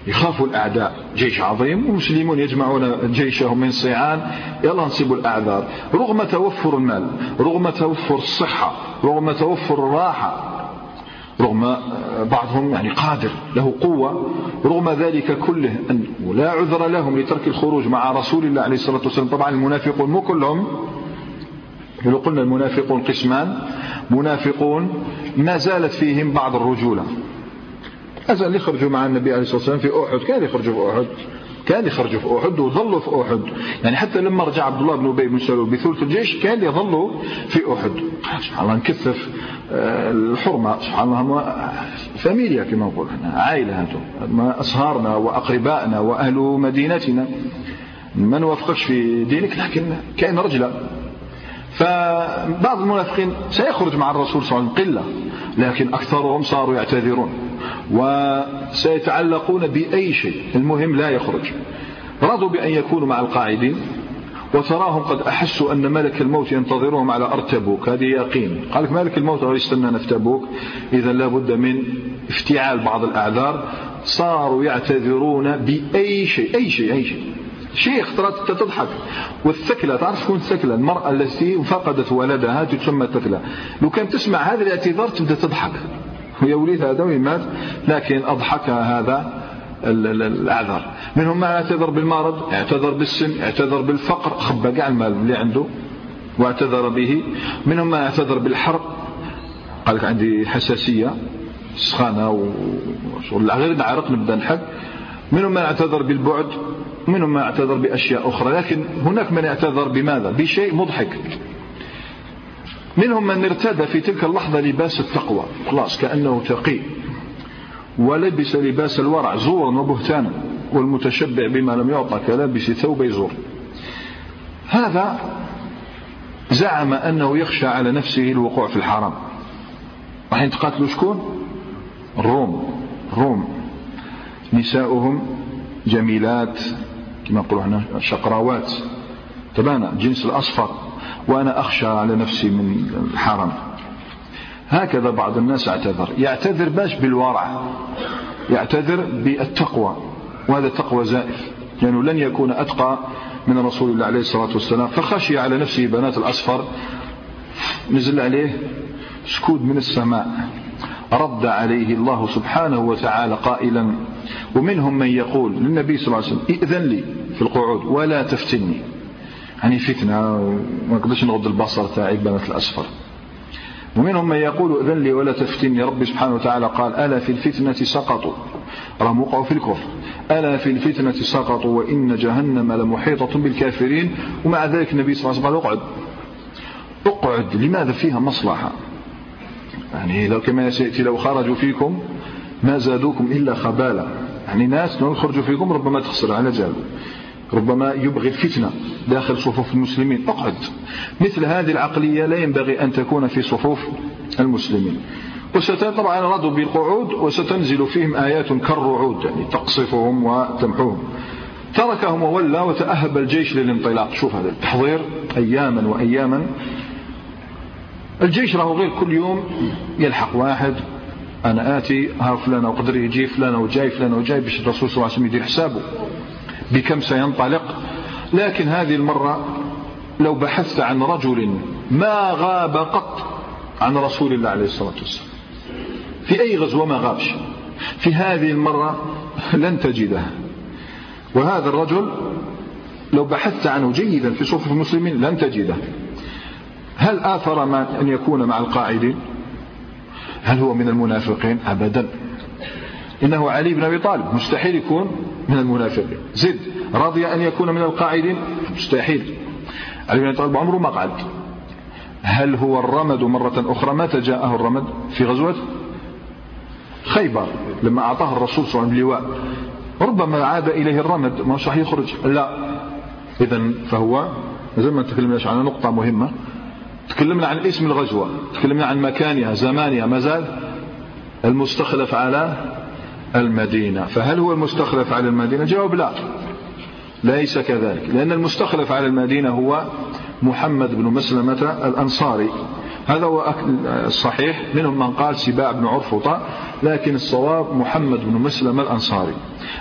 يخافوا الأعداء. جيش عظيم والمسلمون يجمعون جيشهم من صيعان. يلا نصيبوا الأعذار. رغم توفر المال رغم توفر الصحة رغم توفر الراحة رغم بعضهم يعني قادر له قوة رغم ذلك كله أن لا عذر لهم لترك الخروج مع رسول الله عليه الصلاة والسلام. طبعا المنافقون مو كلهم. لو قلنا المنافقون قسمان. منافقون ما زالت فيهم بعض الرجولة. أزال يخرجوا مع النبي عليه الصلاة والسلام في أحد؟ كان يخرجوا في أحد. كان يخرجوا في أحد وظلوا في أحد. يعني حتى لما رجع عبد الله بن أبي بن سلول بثلث الجيش كان يظلوا في أحد. سبحان الله نكثف آه، الحرمة. سبحان الله فاميليا كما نقول عائلة هاتو أصهارنا وأقربائنا وأهل مدينتنا. ما نوافقش في دينك لكن كائن رجلة فبعض المنافقين سيخرج مع الرسول صلى الله عليه وسلم قلة لكن أكثرهم صاروا يعتذرون. وسيتعلقون بأي شيء. المهم لا يخرج. رضوا بأن يكونوا مع القاعدين وتراهم قد أحسوا أن ملك الموت ينتظرهم على أرض تبوك. هذه يقين. قال لك ملك الموت غير يستنى في تبوك؟ إذا لابد من افتعال بعض الأعذار. صاروا يعتذرون بأي شيء. أي شيء أي شيء. شيء اخترت تضحك. والثكلة تعرف شكون الثكلة؟ المرأة التي فقدت ولدها تسمى ثكلة لو كان تسمع هذا الاعتذار تبدأ تضحك. هي وليد هذا ويمات لكن أضحكها هذا الأعذار. منهم من اعتذر بالمرض اعتذر بالسن اعتذر بالفقر خبى كاع المال اللي عنده واعتذر به. منهم من اعتذر بالحرق قال لك عندي حساسية سخانة غير نعرق نبدأ نحك منهم من اعتذر بالبعد منهم من اعتذر بأشياء أخرى. لكن هناك من اعتذر بماذا؟ بشيء مضحك. منهم من ارتدى في تلك اللحظة لباس التقوى. خلاص كأنه تقي. ولبس لباس الورع زورا وبهتانا والمتشبع بما لم يعطى كلابس ثوب زور هذا زعم أنه يخشى على نفسه الوقوع في الحرام. راح يتقاتلوا شكون؟ الروم الروم نساؤهم جميلات كما نقولوا هنا شقراوات. تبانا جنس الأصفر. وأنا أخشى على نفسي من الحرم هكذا بعض الناس اعتذر. يعتذر باش بالورع. يعتذر بالتقوى. وهذا تقوى زائف. لأنه لن يكون أتقى من رسول الله عليه الصلاة والسلام. فخشي على نفسه بنات الأصفر. نزل عليه سكود من السماء. رد عليه الله سبحانه وتعالى قائلا. ومنهم من يقول للنبي صلى الله عليه وسلم ائذن لي في القعود ولا تفتني. يعني فتنة وما نقدرش نغض البصر تاعي بنات الأصفر. ومنهم من يقول ائذن لي ولا تفتني. ربي سبحانه وتعالى قال ألا في الفتنة سقطوا. راهم وقعوا في الكفر. ألا في الفتنة سقطوا وإن جهنم لمحيطة بالكافرين. ومع ذلك النبي صلى الله عليه وسلم قال أقعد. أقعد. لماذا فيها مصلحة؟ يعني لو كما سيأتي لو خرجوا فيكم ما زادوكم إلا خبالا. يعني ناس لو يخرجوا فيكم ربما تخسر على جال ربما يبغي الفتنة داخل صفوف المسلمين. اقعد. مثل هذه العقلية لا ينبغي أن تكون في صفوف المسلمين. طبعا رضوا بالقعود وستنزل فيهم آيات كالرعود يعني تقصفهم وتمحوهم. تركهم وولى وتأهب الجيش للانطلاق. شوف هذا التحضير. أياما وأياما. الجيش راهو غير كل يوم يلحق واحد. أنا آتي ها فلان وقدر يجي فلان وجاي فلان وجاي باش الرسول صلى الله عليه وسلم يدير حسابه. بكم سينطلق. لكن هذه المرة لو بحثت عن رجل ما غاب قط عن رسول الله عليه الصلاة والسلام. في أي غزوة ما غابش. في هذه المرة لن تجده وهذا الرجل لو بحثت عنه جيدا في صفوف المسلمين لن تجده. هل آثر ما أن يكون مع القاعدين؟ هل هو من المنافقين؟ أبدا. إنه علي بن أبي طالب. مستحيل يكون من المنافقين. زد رضي أن يكون من القاعدين. مستحيل. علي بن أبي طالب عمره ما قعد هل هو الرمد مرة أخرى؟ متى جاءه الرمد في غزوة خيبر؟ لما أعطاه الرسول صلى الله عليه وسلم اللواء ربما عاد إليه الرمد. ما صح يخرج؟ لا. إذا فهو زي ما تكلمناش عن نقطة مهمة. تكلمنا عن اسم الغزوة. تكلمنا عن مكانها زمانها. ما زال المستخلف على المدينة. فهل هو المستخلف على المدينة؟ جواب لا. ليس كذلك. لأن المستخلف على المدينة هو محمد بن مسلمة الأنصاري. هذا هو الصحيح. منهم من قال سباع بن عرفطة لكن الصواب محمد بن مسلم الأنصاري.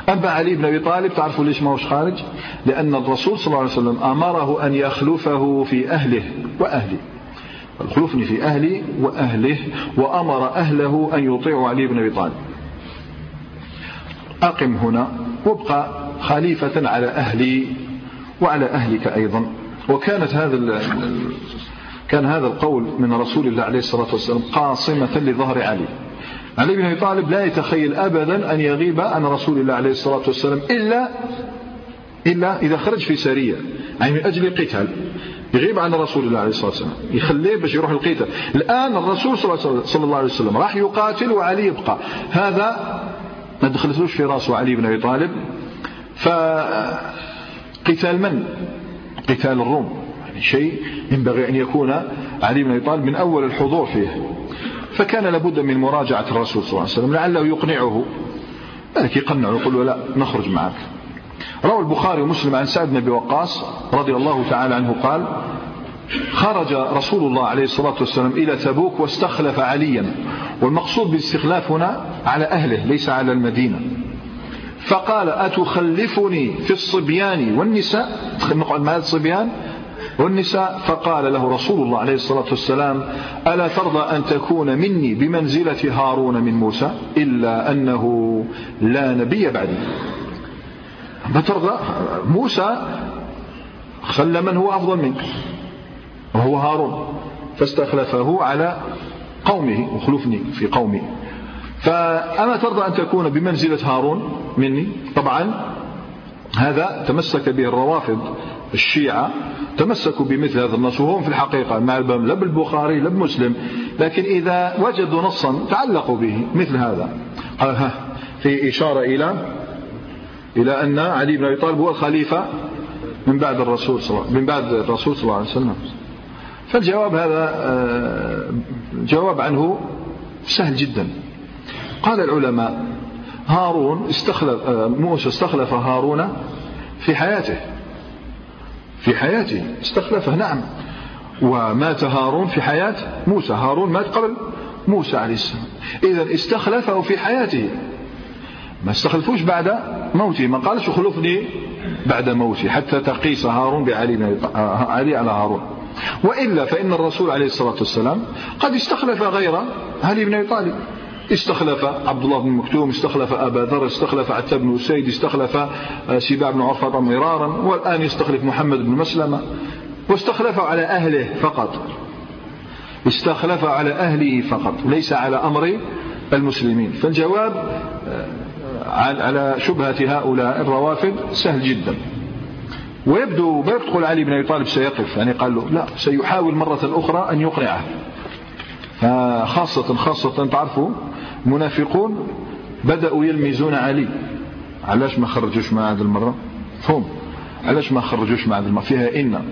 أما علي بن أبي طالب تعرفوا ليش ما هوش خارج؟ لأن الرسول صلى الله عليه وسلم أمره أن يخلفه في أهله وأهله. خلفني في أهلي وأهله وأمر أهله أن يطيعوا علي بن أبي طالب. أقم هنا وابقى خليفة على أهلي وعلى أهلك أيضا. وكانت هذا كان هذا القول من رسول الله عليه الصلاة والسلام قاصمة لظهر علي. علي بن أبي طالب لا يتخيل أبدا أن يغيب عن رسول الله عليه الصلاة والسلام إلا إلا إذا خرج في سرية يعني من أجل قتال يغيب عن رسول الله عليه الصلاة والسلام. يخليه باش يروح القتال. الآن الرسول صلى الله عليه وسلم راح يقاتل وعلي يبقى. هذا ما دخلتوش في راسه علي بن أبي طالب. فقتال من؟ قتال الروم. يعني شيء ينبغي أن يكون علي بن أبي طالب من أول الحضور فيه. فكان لابد من مراجعة الرسول صلى الله عليه وسلم لعله يقنعه. ذلك يقنعه يقول له لا نخرج معك. روى البخاري ومسلم عن سعد بن أبي وقاص رضي الله تعالى عنه قال خرج رسول الله عليه الصلاة والسلام إلى تبوك واستخلف عليا. والمقصود بالاستخلاف هنا على أهله ليس على المدينة. فقال أتخلفني في الصبيان والنساء؟ نقعد مع الصبيان والنساء؟ فقال له رسول الله عليه الصلاة والسلام ألا ترضى أن تكون مني بمنزلة هارون من موسى إلا أنه لا نبي بعدي؟ ما ترضى موسى خلى من هو أفضل منك وهو هارون فاستخلفه على قومه وخلفني في قومي فأما ترضى أن تكون بمنزلة هارون مني؟ طبعا هذا تمسك به الروافض الشيعة تمسكوا بمثل هذا النص وهم في الحقيقة ما لا بالبخاري لا بمسلم. لكن إذا وجدوا نصا تعلقوا به مثل هذا. قال ها في إشارة إلى إلى أن علي بن أبي طالب هو الخليفة من بعد الرسول صلى من بعد الرسول صلى الله عليه وسلم. فالجواب هذا آه، جواب عنه سهل جدا. قال العلماء هارون استخلف آه، موسى استخلف هارون في حياته. في حياته استخلفه نعم. ومات هارون في حياة موسى. هارون مات قبل موسى عليه السلام. إذا استخلفه في حياته. ما استخلفوش بعد موته. ما قالش خلفني بعد موتي حتى تقيس هارون بعلي علي على هارون. وإلا فإن الرسول عليه الصلاة والسلام قد استخلف غير علي بن أبي طالب. استخلف عبد الله بن مكتوم استخلف أبا ذر استخلف عتاب بن أسيد استخلف آه، سباع بن عرفة مرارا والآن يستخلف محمد بن مسلمة. واستخلف على أهله فقط. استخلف على أهله فقط ليس على أمر المسلمين. فالجواب آه، على شبهة هؤلاء الروافض سهل جدا. ويبدو ما يدخل علي بن أبي طالب سيقف. يعني قال له لا سيحاول مرة أخرى أن يقنعه. خاصة خاصة تعرفوا المنافقون بدأوا يلمزون علي. علاش ما خرجوش مع هذه المرة؟ هم علاش ما خرجوش مع هذه المرة؟ فيها إن.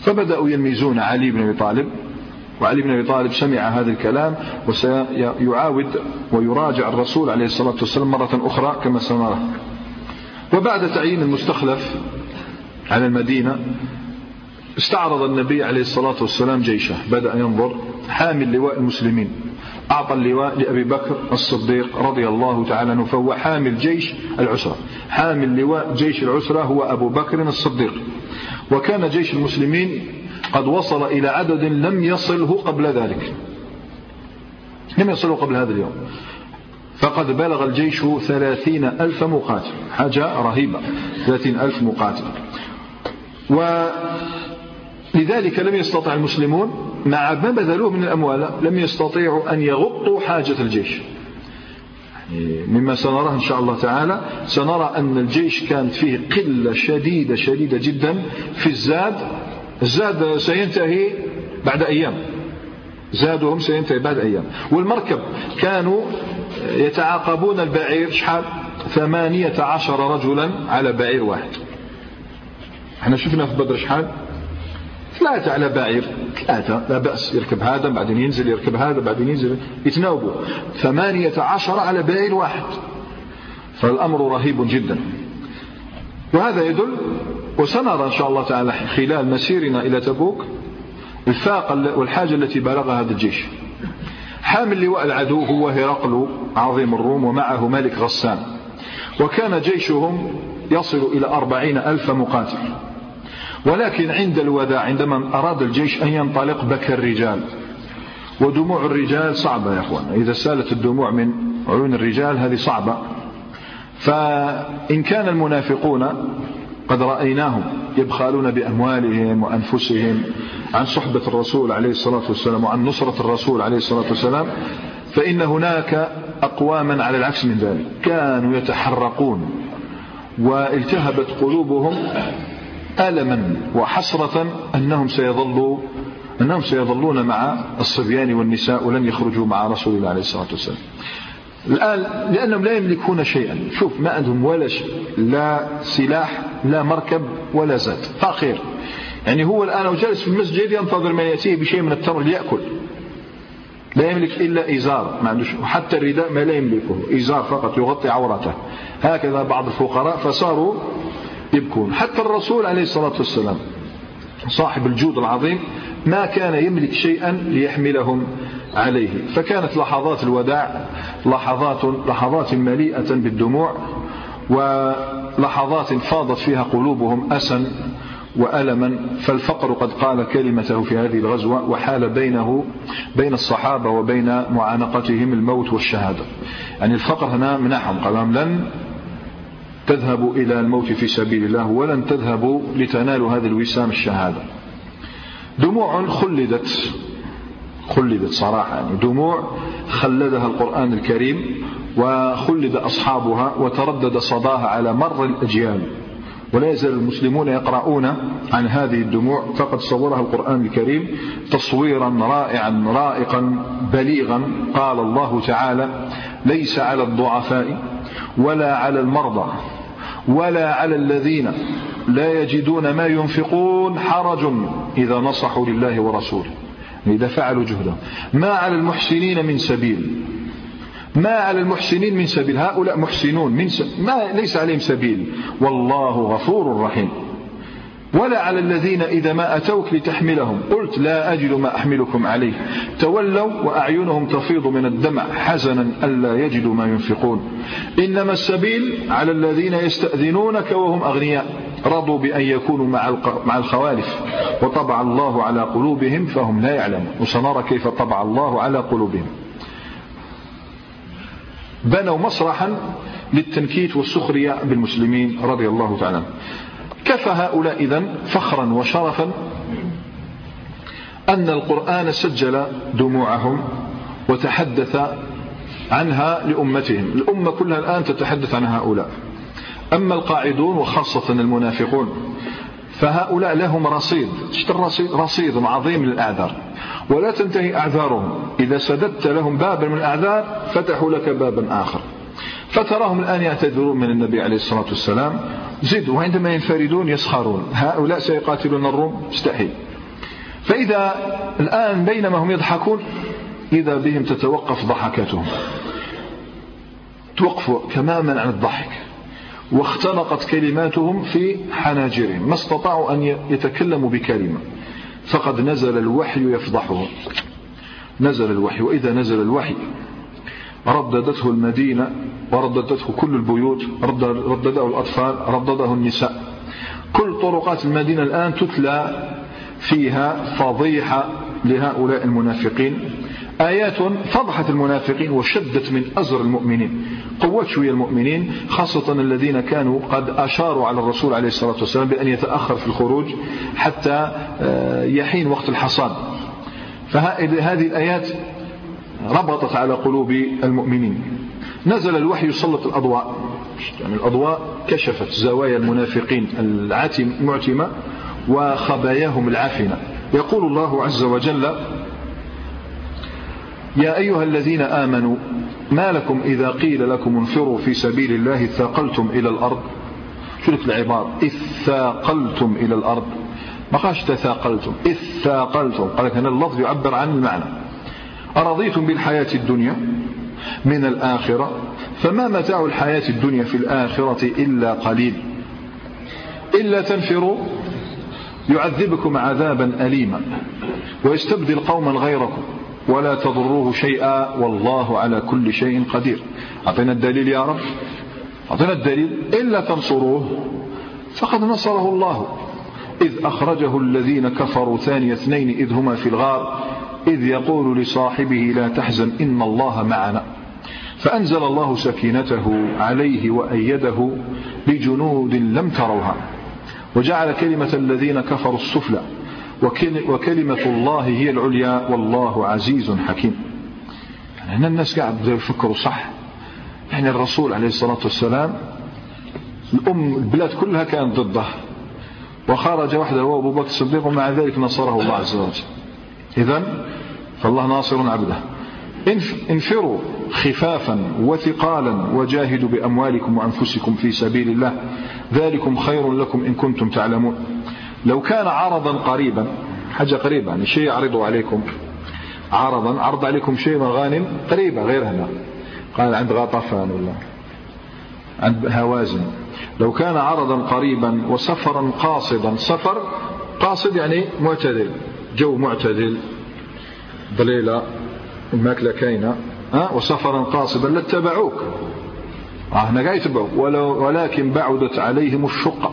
فبدأوا يلمزون علي بن أبي طالب وعلي بن أبي طالب سمع هذا الكلام وسيعاود ويراجع الرسول عليه الصلاة والسلام مرة أخرى كما سنرى. وبعد تعيين المستخلف على المدينة استعرض النبي عليه الصلاة والسلام جيشه. بدأ ينظر حامل لواء المسلمين. أعطى اللواء لأبي بكر الصديق رضي الله تعالى عنه فهو حامل جيش العسرة. حامل لواء جيش العسرة هو أبو بكر الصديق. وكان جيش المسلمين قد وصل إلى عدد لم يصله قبل ذلك. لم يصله قبل هذا اليوم. فقد بلغ الجيش ثلاثين ألف مقاتل. حاجة رهيبة. ثلاثين ألف مقاتل. ولذلك لم يستطع المسلمون مع ما بذلوه من الأموال لم يستطيعوا أن يغطوا حاجة الجيش. يعني مما سنراه إن شاء الله تعالى سنرى أن الجيش كانت فيه قلة شديدة شديدة جدا في الزاد. الزاد سينتهي بعد أيام. زادهم سينتهي بعد أيام. والمركب كانوا يتعاقبون البعير شحال؟ ثمانية عشر رجلا على بعير واحد. إحنا شفنا في بدر شحال؟ ثلاثة على بعير. ثلاثة لا بأس. يركب هذا بعدين ينزل يركب هذا بعدين ينزل. يتناوبوا. ثمانية عشر على بعير واحد. فالأمر رهيب جدا. وهذا يدل وسنرى إن شاء الله تعالى خلال مسيرنا إلى تبوك الفاقة والحاجة التي بلغها هذا الجيش. حامل لواء العدو هو هرقل عظيم الروم ومعه ملك غسان. وكان جيشهم يصل إلى أربعين ألف مقاتل. ولكن عند الوداع عندما أراد الجيش أن ينطلق بكى الرجال. ودموع الرجال صعبة يا أخوان. إذا سالت الدموع من عيون الرجال هذه صعبة. فإن كان المنافقون قد رأيناهم يبخالون بأموالهم وأنفسهم عن صحبة الرسول عليه الصلاة والسلام وعن نصرة الرسول عليه الصلاة والسلام فإن هناك أقواما على العكس من ذلك. كانوا يتحرقون والتهبت قلوبهم ألما وحسرة أنهم سيظلوا أنهم سيظلون مع الصبيان والنساء ولن يخرجوا مع رسول الله عليه الصلاة والسلام. الآن لأنهم لا يملكون شيئا. شوف ما عندهم ولا شيء. لا سلاح لا مركب ولا زاد. فقير. يعني هو الآن جالس في المسجد ينتظر من يأتيه بشيء من التمر ليأكل. لا يملك إلا إزار. ما عندوش وحتى الرداء ما لا يملكه. إزار فقط يغطي عورته. هكذا بعض الفقراء فصاروا يبكون. حتى الرسول عليه الصلاة والسلام صاحب الجود العظيم ما كان يملك شيئا ليحملهم عليه. فكانت لحظات الوداع لحظات لحظات مليئة بالدموع ولحظات فاضت فيها قلوبهم أسا وألما. فالفقر قد قال كلمته في هذه الغزوة وحال بينه بين الصحابة وبين معانقتهم الموت والشهادة. يعني الفقر هنا منعهم قال لن تذهبوا إلى الموت في سبيل الله ولن تذهبوا لتنالوا هذه الوسام الشهادة. دموع خلدت خلدت صراحة. يعني دموع خلدها القرآن الكريم وخلد أصحابها وتردد صداها على مر الأجيال. ولا يزال المسلمون يقرؤون عن هذه الدموع فقد صورها القرآن الكريم تصويرا رائعا رائقا بليغا. قال الله تعالى ليس على الضعفاء ولا على المرضى ولا على الذين لا يجدون ما ينفقون حرج إذا نصحوا لله ورسوله. إذا فعلوا جهدهم. ما على المحسنين من سبيل. ما على المحسنين من سبيل. هؤلاء محسنون. من سبيل ما ليس عليهم سبيل. والله غفور رحيم. ولا على الذين إذا ما أتوك لتحملهم. قلت لا أجد ما أحملكم عليه. تولوا وأعينهم تفيض من الدمع حزنا ألا يجدوا ما ينفقون. إنما السبيل على الذين يستأذنونك وهم أغنياء. رضوا بأن يكونوا مع الخوالف. وطبع الله على قلوبهم فهم لا يعلمون. وسنرى كيف طبع الله على قلوبهم. بنوا مسرحا للتنكيت والسخرية بالمسلمين رضي الله تعالى كفى هؤلاء إذن فخرا وشرفا أن القرآن سجل دموعهم وتحدث عنها لأمتهم. الأمة كلها الآن تتحدث عن هؤلاء. أما القاعدون وخاصة المنافقون فهؤلاء لهم رصيد. رصيد, رصيد عظيم للأعذار. ولا تنتهي أعذارهم. إذا سددت لهم بابا من الأعذار فتحوا لك بابا آخر. فتراهم الآن يعتذرون من النبي عليه الصلاة والسلام. زدوا وعندما ينفردون يسخرون. هؤلاء سيقاتلون الروم. مستحيل فإذا الآن بينما هم يضحكون إذا بهم تتوقف ضحكاتهم. توقفوا تماما عن الضحك. واختنقت كلماتهم في حناجرهم. ما استطاعوا أن يتكلموا بكلمة. فقد نزل الوحي يفضحهم. نزل الوحي. وإذا نزل الوحي رددته المدينة ورددته كل البيوت ردده الأطفال ردده النساء. كل طرقات المدينة الآن تتلى فيها فضيحة لهؤلاء المنافقين. آيات فضحت المنافقين وشدت من أزر المؤمنين. قوت شوية المؤمنين خاصة الذين كانوا قد أشاروا على الرسول عليه الصلاة والسلام بأن يتأخر في الخروج حتى آه، يحين وقت الحصاد. فهذه الآيات ربطت على قلوب المؤمنين. نزل الوحي يسلط الأضواء. يعني الأضواء كشفت زوايا المنافقين المعتمة وخباياهم العافنة يقول الله عز وجل يا أيها الذين آمنوا ما لكم إذا قيل لكم انفروا في سبيل الله اثاقلتم إلى الأرض؟ شو لك العبارة؟ اثاقلتم إلى الأرض. ما قالش تثاقلتم اثاقلتم. قال لك هنا اللفظ يعبر عن المعنى. أرضيتم بالحياة الدنيا من الآخرة؟ فما متاع الحياة الدنيا في الآخرة إلا قليل. إلا تنفروا يعذبكم عذابا أليما ويستبدل قوما غيركم ولا تضروه شيئا والله على كل شيء قدير. أعطينا الدليل يا رب. أعطينا الدليل. إلا تنصروه فقد نصره الله. إذ أخرجه الذين كفروا ثاني اثنين إذ هما في الغار. إذ يقول لصاحبه لا تحزن إن الله معنا. فأنزل الله سكينته عليه وأيده بجنود لم تروها. وجعل كلمة الذين كفروا السفلى. وكلمة الله هي العليا والله عزيز حكيم. يعني هنا الناس قاعد يفكروا صح. يعني الرسول عليه الصلاة والسلام الأم البلاد كلها كانت ضده. وخرج وحده هو أبو بكر الصديق ومع ذلك نصره الله عز وجل. إذا فالله ناصر عبده. انفروا خفافا وثقالا وجاهدوا بأموالكم وأنفسكم في سبيل الله. ذلكم خير لكم إن كنتم تعلمون. لو كان عرضا قريبا حاجة قريبة يعني شيء يعرضه عليكم. عرضا عرض عليكم شيء مغانم قريبة غير هنا. قال عند غطفان ولا؟ عند هوازن. لو كان عرضا قريبا وسفرا قاصدا سفر قاصد يعني معتدل. جو معتدل ضليلة الماكلة كاينة أه؟ وسفرا قاصدا لاتبعوك. آه يتبعوك ولكن بعدت عليهم الشقة.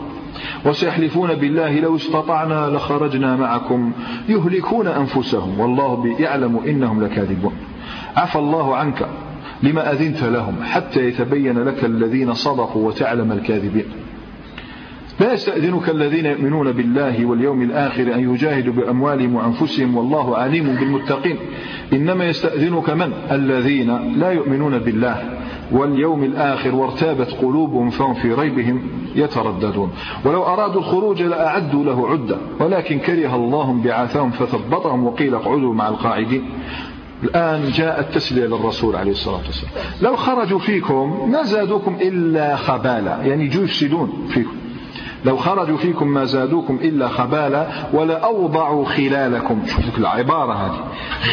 وسيحلفون بالله لو استطعنا لخرجنا معكم. يهلكون أنفسهم. والله يعلم إنهم لكاذبون. عفى الله عنك لما أذنت لهم حتى يتبين لك الذين صدقوا وتعلم الكاذبين. يستأذنك الذين يؤمنون بالله واليوم الآخر أن يجاهدوا بأموالهم وأنفسهم والله عليم بالمتقين. إنما يستأذنك من؟ الذين لا يؤمنون بالله واليوم الآخر وارتابت قلوبهم فهم في ريبهم يترددون. ولو أرادوا الخروج لأعدوا له عدة ولكن كره الله بعاثهم فثبطهم وقيل اقعدوا مع القاعدين. الآن جاء التسلية للرسول عليه الصلاة والسلام. لو خرجوا فيكم ما زادوكم إلا خبالا يعني جو يفسدون فيكم. لو خرجوا فيكم ما زادوكم إلا خبالا ولأوضعوا خلالكم. شوفوا العبارة هذه.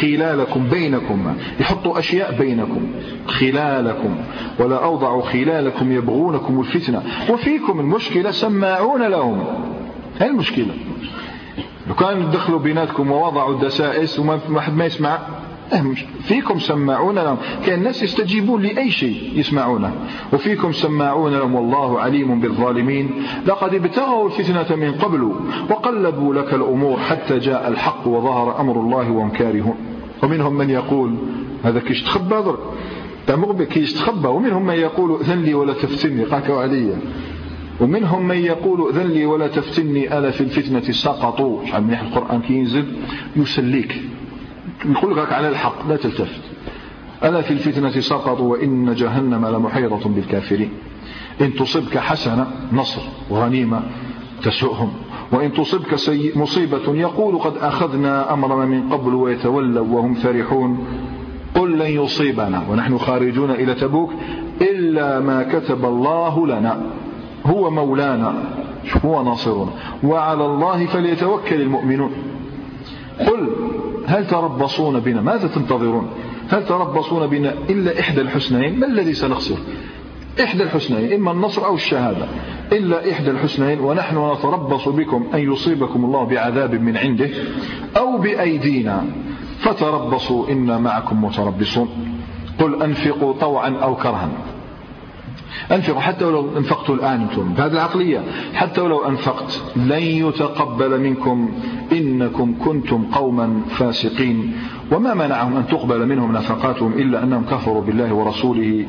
خلالكم بينكم. يحطوا أشياء بينكم. خلالكم. ولا أوضعوا خلالكم. يبغونكم الفتنة. وفيكم المشكلة سماعون لهم. هاي المشكلة. لو كانوا دخلوا بيناتكم ووضعوا الدسائس وما حد ما يسمع. فيكم سماعون لهم. كان الناس يستجيبون لأي شيء يسمعونه. وفيكم سماعون لهم والله عليم بالظالمين. لقد ابتغوا الفتنة من قبل وقلبوا لك الأمور حتى جاء الحق وظهر أمر الله وهم كارهون ومنهم من يقول هذا كيش تخبى ضر مغبي كيش تخبى ومنهم من يقول أذن لي ولا تفتني. قاك عليا ومنهم من يقول أذن لي ولا تفتني. ألا في الفتنة سقطوا. شعب من القرآن كي ينزل؟ يسليك. يقول لك على الحق لا تلتفت. ألا في الفتنة سقطوا وإن جهنم لمحيطة بالكافرين. إن تصبك حسنة نصر. وغنيمة تسؤهم. وإن تصبك مصيبة يقول قد أخذنا أمرنا من قبل ويتولوا وهم فرحون. قل لن يصيبنا. ونحن خارجون إلى تبوك. إلا ما كتب الله لنا. هو مولانا. هو ناصرنا. وعلى الله فليتوكل المؤمنون. قل هل تربصون بنا؟ ماذا تنتظرون؟ هل تربصون بنا إلا إحدى الحسنين ما الذي سنخسر؟ إحدى الحسنين إما النصر أو الشهادة. إلا إحدى الحسنين ونحن نتربص بكم أن يصيبكم الله بعذاب من عنده أو بأيدينا. فتربصوا إنا معكم متربصون. قل أنفقوا طوعا أو كرها. أنفقوا حتى ولو أنفقت الآن أنتم. بهذه العقلية. حتى ولو أنفقت لن يتقبل منكم إنكم كنتم قوما فاسقين. وما منعهم أن تقبل منهم نفقاتهم إلا أنهم كفروا بالله ورسوله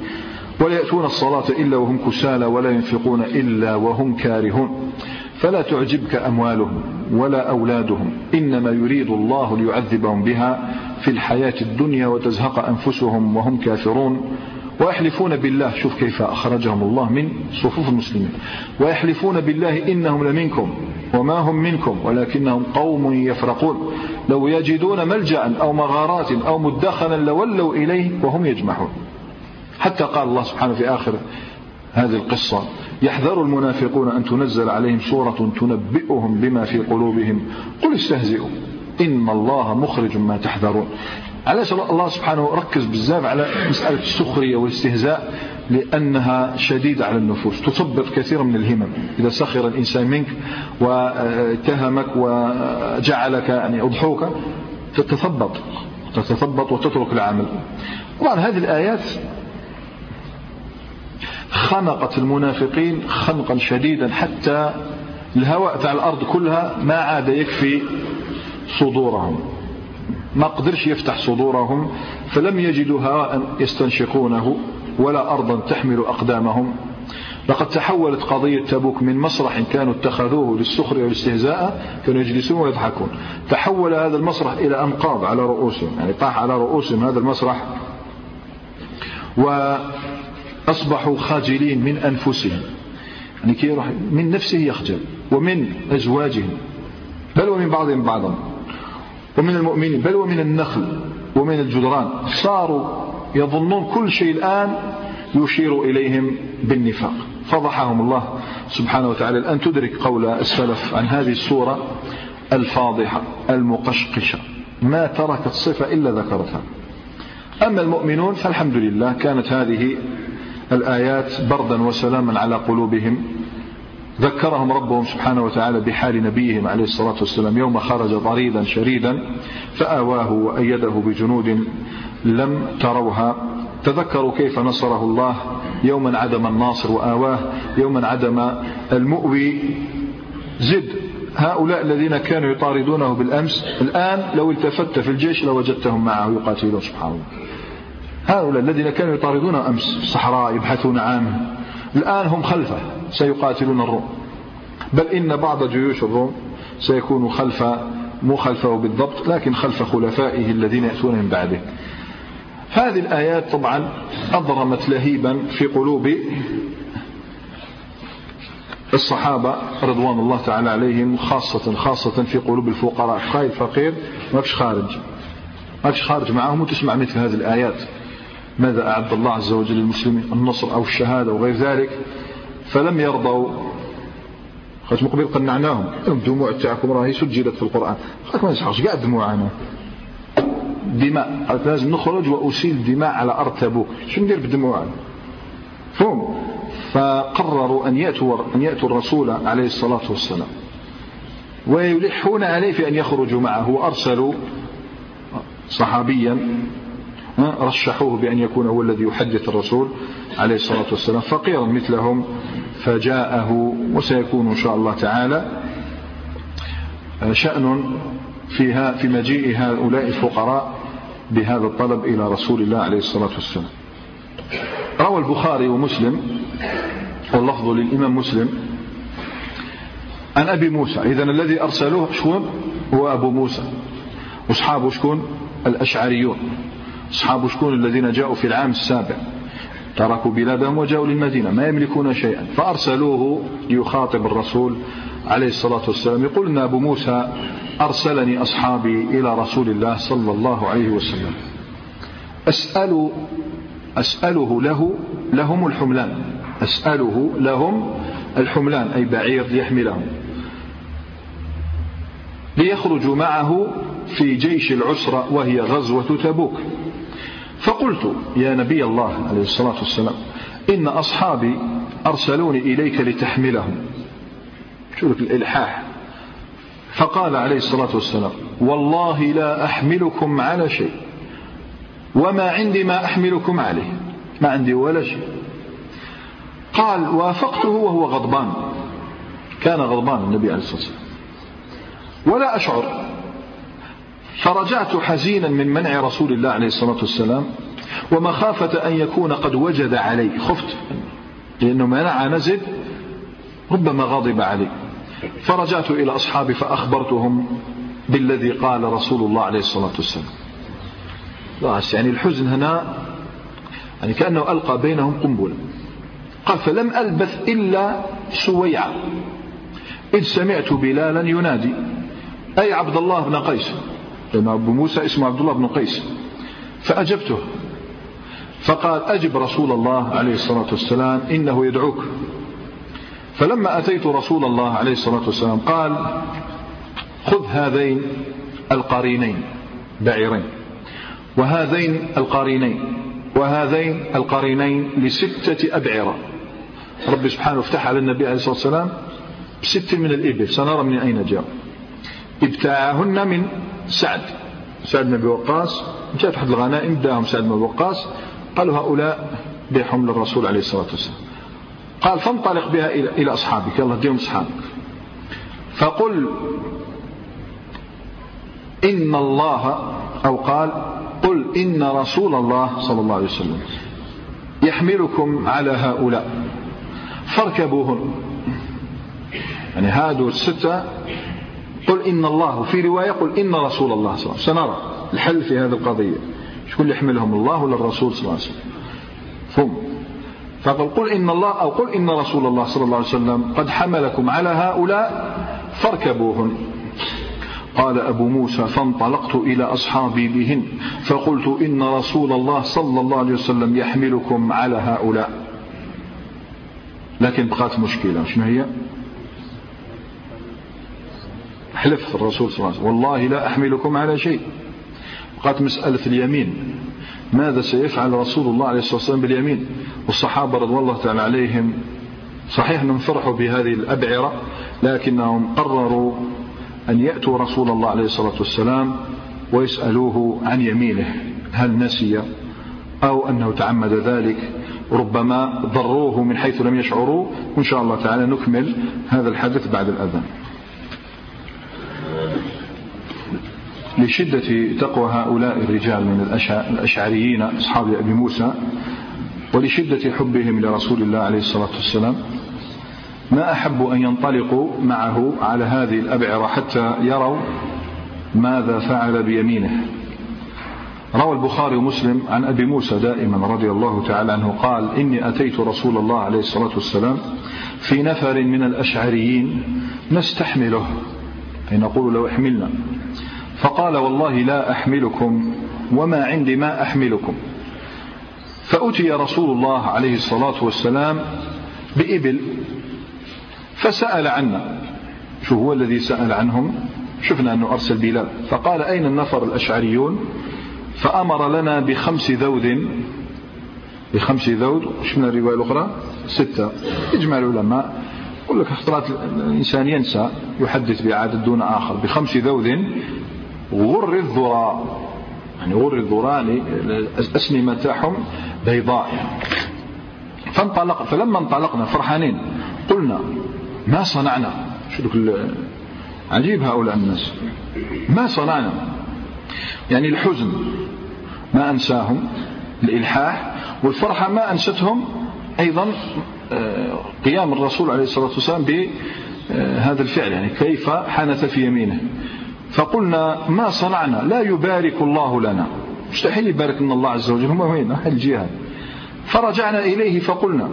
ولا يأتون الصلاة إلا وهم كسالى ولا ينفقون إلا وهم كارهون. فلا تعجبك أموالهم ولا أولادهم. إنما يريد الله ليعذبهم بها في الحياة الدنيا وتزهق أنفسهم وهم كافرون. ويحلفون بالله. شوف كيف أخرجهم الله من صفوف المسلمين. ويحلفون بالله إنهم لمنكم وما هم منكم ولكنهم قوم يفرقون. لو يجدون ملجأ أو مغارات أو مدخلا لولوا إليه وهم يجمحون حتى قال الله سبحانه في آخر هذه القصة يحذر المنافقون أن تنزل عليهم سورة تنبئهم بما في قلوبهم. قل استهزئوا إن الله مخرج ما تحذرون. علاش الله سبحانه ركز بزاف على مسألة السخرية والاستهزاء؟ لأنها شديدة على النفوس تثبط كثيرا من الهمم. إذا سخر الإنسان منك واتهمك وجعلك يعني أضحوك تتثبط تتثبط وتترك العمل. طبعا هذه الآيات خنقت المنافقين خنقا شديدا حتى الهواء تاع الأرض كلها ما عاد يكفي صدورهم. ما قدرش يفتح صدورهم فلم يجدوا هواء يستنشقونه ولا أرضا تحمل أقدامهم. لقد تحولت قضية تبوك من مسرح كانوا اتخذوه للسخرية والاستهزاء كانوا يجلسون ويضحكون. تحول هذا المسرح إلى أنقاض على رؤوسهم يعني طاح على رؤوسهم هذا المسرح وأصبحوا خاجلين من أنفسهم. يعني كي من نفسه يخجل ومن أزواجهم بل ومن بعضهم بعضا. ومن المؤمنين بل ومن النخل ومن الجدران صاروا يظنون كل شيء الآن يشير إليهم بالنفاق. فضحهم الله سبحانه وتعالى الآن تدرك قول السلف عن هذه السورة الفاضحة المقشقشة. ما تركت صفة إلا ذكرتها. أما المؤمنون فالحمد لله كانت هذه الآيات بردا وسلاما على قلوبهم. ذكرهم ربهم سبحانه وتعالى بحال نبيهم عليه الصلاة والسلام. يوم خرج طريدا شريدا فآواه وأيده بجنود لم تروها. تذكروا كيف نصره الله يوما عدم الناصر وآواه يوما عدم المؤوي. زد هؤلاء الذين كانوا يطاردونه بالأمس الآن لو التفت في الجيش لوجدتهم معه يقاتلون سبحان الله. هؤلاء الذين كانوا يطاردون أمس الصحراء يبحثون عنه الآن هم خلفه. سيقاتلون الروم. بل إن بعض جيوش الروم سيكون خلف مو خلفه بالضبط لكن خلف خلفائه الذين يأتون من بعده. هذه الآيات طبعا أضرمت لهيبا في قلوب الصحابة رضوان الله تعالى عليهم خاصة خاصة في قلوب الفقراء. خايف فقير؟ ما فيش خارج. ما فيش خارج معهم وتسمع مثل هذه الآيات. ماذا أعد الله عز وجل للمسلمين؟ النصر أو الشهادة وغير ذلك؟ فلم يرضوا. خاطر مقبل قنعناهم. الدموع تاعكم راهي سجلت في القرآن. خاطر ما نسحقش كاع الدموع أنا. دماء. لازم نخرج وأسيل دماء على أرض تبوك شو ندير بالدموع فهم. فقرروا أن يأتوا, أن يأتوا الرسول عليه الصلاة والسلام. ويلحون عليه في أن يخرجوا معه. وأرسلوا صحابيا رشحوه بأن يكون هو الذي يحدث الرسول عليه الصلاة والسلام. فقيرا مثلهم فجاءه وسيكون إن شاء الله تعالى. شأن فيها في مجيء هؤلاء الفقراء بهذا الطلب إلى رسول الله عليه الصلاة والسلام. روى البخاري ومسلم واللفظ للإمام مسلم عن أبي موسى. إذن الذي أرسلوه شكون؟ هو أبو موسى. وأصحابه شكون؟ الأشعريون. أصحاب شكون الذين جاءوا في العام السابع؟ تركوا بلادهم وجاءوا للمدينة ما يملكون شيئا. فأرسلوه ليخاطب الرسول عليه الصلاة والسلام يقول أبو موسى أرسلني أصحابي إلى رسول الله صلى الله عليه وسلم. أسأل أسأله له لهم الحملان. أسأله لهم الحملان أي بعير ليحملهم. ليخرجوا معه في جيش العسرة وهي غزوة تبوك. فقلت يا نبي الله عليه الصلاة والسلام إن أصحابي أرسلوني إليك لتحملهم. شوف الإلحاح. فقال عليه الصلاة والسلام والله لا أحملكم على شيء وما عندي ما أحملكم عليه ما عندي ولا شيء. قال وافقته وهو غضبان. كان غضبان النبي عليه الصلاة والسلام. ولا أشعر فرجعت حزينا من منع رسول الله عليه الصلاة والسلام ومخافة أن يكون قد وجد علي خفت. لأنه منع نزل ربما غضب علي فرجعت إلى أصحابي فأخبرتهم بالذي قال رسول الله عليه الصلاة والسلام. يعني الحزن هنا يعني كأنه ألقى بينهم قنبلة. قال فلم ألبث إلا سويعة إذ سمعت بلالا ينادي أي عبد الله بن قيس؟ لأن أبو موسى اسمه عبد الله بن قيس. فأجبته. فقال أجب رسول الله عليه الصلاة والسلام إنه يدعوك. فلما أتيت رسول الله عليه الصلاة والسلام قال خذ هذين القرينين بعيرين وهذين القرينين وهذين القرينين لستة أبعرة. رب سبحانه افتح على النبي عليه الصلاة والسلام بست من الإبل. سنرى من أين جاء. ابتاعهن من سعد. سعد بن أبي وقاص. جاء في أحد الغنائم داهم سعد بن أبي وقاص. قالوا هؤلاء بحمل الرسول عليه الصلاة والسلام. قال فانطلق بها إلى أصحابك. يلا ديهم أصحابك. فقل إن الله أو قال قل إن رسول الله صلى الله عليه وسلم يحملكم على هؤلاء. فاركبوهن. يعني هادوا الستة قل إن الله في رواية قل إن رسول الله صلى الله عليه وسلم. سنرى الحل في هذه القضية. شكون اللي يحملهم الله ولا الرسول صلى الله عليه وسلم؟ فقل قل إن الله أو قل إن رسول الله صلى الله عليه وسلم قد حملكم على هؤلاء فاركبوهن. قال أبو موسى فانطلقت إلى أصحابي بهن فقلت إن رسول الله صلى الله عليه وسلم يحملكم على هؤلاء. لكن بقات مشكلة. شنو هي؟ حلف الرسول صلى الله عليه وسلم. والله لا أحملكم على شيء. بقات مسألة اليمين. ماذا سيفعل رسول الله عليه الصلاة والسلام باليمين؟ والصحابة رضوان الله تعالى عليهم صحيح أنهم فرحوا بهذه الأبعرة لكنهم قرروا أن يأتوا رسول الله عليه الصلاة والسلام ويسألوه عن يمينه. هل نسي أو أنه تعمد ذلك؟ ربما ضروه من حيث لم يشعروا. وإن شاء الله تعالى نكمل هذا الحدث بعد الأذان. لشدة تقوى هؤلاء الرجال من الأشعريين أصحاب أبي موسى ولشدة حبهم لرسول الله عليه الصلاة والسلام. ما أحب أن ينطلقوا معه على هذه الأبعرة حتى يروا ماذا فعل بيمينه. روى البخاري ومسلم عن أبي موسى دائما رضي الله تعالى عنه قال إني أتيت رسول الله عليه الصلاة والسلام في نفر من الأشعريين نستحمله. أي نقول لو احملنا. فقال والله لا أحملكم وما عندي ما أحملكم. فأتي رسول الله عليه الصلاة والسلام بإبل فسأل عنا شو هو الذي سأل عنهم؟ شفنا أنه أرسل بلال. فقال أين النفر الأشعريون؟ فأمر لنا بخمس ذود بخمس ذود شفنا الرواية الأخرى؟ ستة. يجمع العلماء يقول لك اختلاط الإنسان ينسى يحدث بعادة دون آخر. بخمس ذود غر الذراء يعني غر الذراء الأسنمة تاعهم بيضاء. فانطلق فلما انطلقنا فرحانين قلنا ما صنعنا؟ شو عجيب هؤلاء الناس. ما صنعنا؟ يعني الحزن ما أنساهم الإلحاح والفرحة ما أنستهم أيضا آه، قيام الرسول عليه الصلاة والسلام بهذا الفعل. يعني كيف حنث في يمينه. فقلنا ما صنعنا؟ لا يبارك الله لنا. مستحيل يبارك لنا الله عز وجل. هم وين؟ الجهاد فرجعنا إليه فقلنا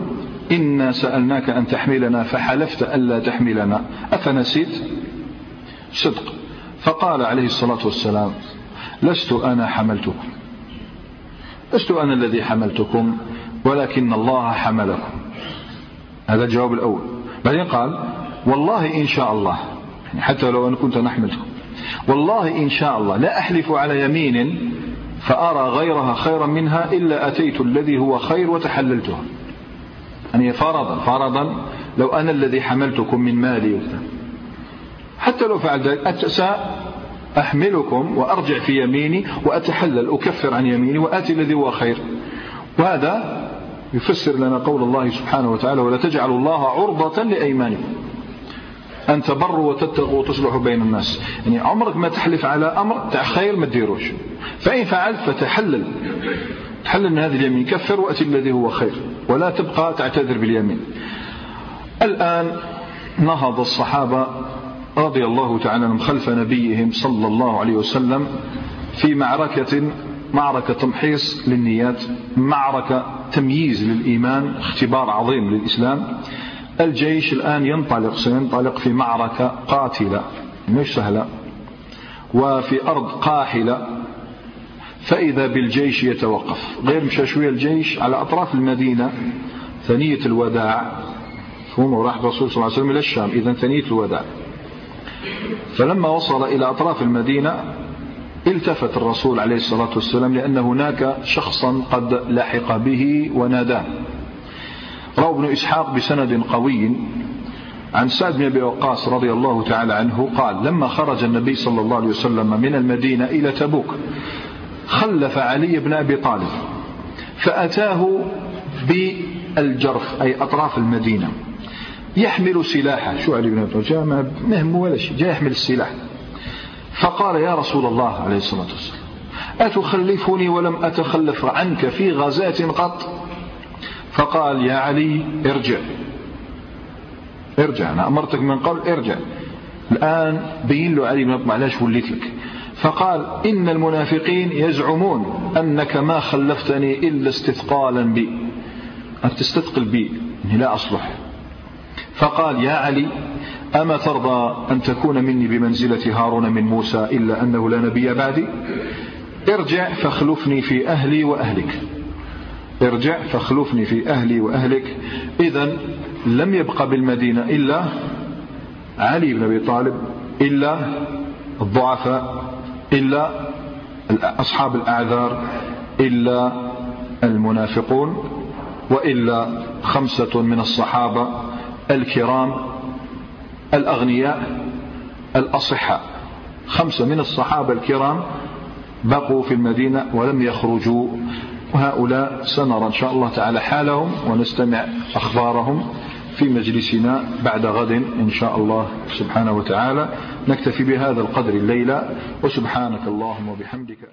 إنا سألناك أن تحملنا فحلفت ألا تحملنا. أفنسيت؟ صدق. فقال عليه الصلاة والسلام لست أنا حملتكم. لست أنا الذي حملتكم ولكن الله حملكم. هذا الجواب الأول. بعدين قال والله إن شاء الله. يعني حتى لو أنا كنت نحملكم والله إن شاء الله لا أحلف على يمين فأرى غيرها خيرا منها إلا أتيت الذي هو خير وتحللته. يعني فرضا فرضا لو أنا الذي حملتكم من مالي حتى لو فعل ذلك سأحملكم وأرجع في يميني وأتحلل أكفر عن يميني وآتي الذي هو خير. وهذا يفسر لنا قول الله سبحانه وتعالى ولا تجعلوا الله عرضة لأيمانكم. أن تبروا وتتقوا وتصلحوا بين الناس. يعني عمرك ما تحلف على أمر تاع خير ما تديروش. فإن فعلت فتحلل. تحلل من هذه اليمين. كفر وأتي الذي هو خير. ولا تبقى تعتذر باليمين. الآن نهض الصحابة رضي الله تعالى عنهم خلف نبيهم صلى الله عليه وسلم في معركة معركة تمحيص للنيات معركة تمييز للإيمان اختبار عظيم للإسلام. الجيش الآن ينطلق سينطلق في معركة قاتلة مش سهلة وفي أرض قاحلة. فإذا بالجيش يتوقف غير مشى شوية الجيش على أطراف المدينة ثنية الوداع. هم راح الرسول صلى الله عليه وسلم إلى الشام إذا ثنية الوداع. فلما وصل إلى أطراف المدينة التفت الرسول عليه الصلاة والسلام لأن هناك شخصا قد لحق به وناداه. روى ابن إسحاق بسند قوي عن سعد بن أبي وقاص رضي الله تعالى عنه قال لما خرج النبي صلى الله عليه وسلم من المدينة إلى تبوك خلف علي بن أبي طالب فأتاه بالجرف أي أطراف المدينة يحمل سلاحه شو علي بن أبي طالب؟ جاء مهم ولا شيء جاء يحمل السلاح. فقال يا رسول الله عليه الصلاة والسلام أتخلفني ولم أتخلف عنك في غزاة قط؟ فقال يا علي ارجع. ارجع أنا أمرتك من قبل ارجع. الآن بين له علي بن أبي وليت لك فقال إن المنافقين يزعمون أنك ما خلفتني إلا استثقالا بي. أن تستثقل بي إني لا أصلح. فقال يا علي أما ترضى أن تكون مني بمنزلة هارون من موسى إلا أنه لا نبي بعدي؟ ارجع فاخلفني في أهلي وأهلك. ارجع فاخلفني في أهلي وأهلك. إذا لم يبق بالمدينة إلا علي بن أبي طالب إلا الضعفاء إلا أصحاب الأعذار إلا المنافقون وإلا خمسة من الصحابة الكرام الأغنياء الأصحاء. خمسة من الصحابة الكرام بقوا في المدينة ولم يخرجوا. وهؤلاء سنرى إن شاء الله تعالى حالهم ونستمع أخبارهم في مجلسنا بعد غد إن شاء الله سبحانه وتعالى. نكتفي بهذا القدر الليلة وسبحانك اللهم وبحمدك.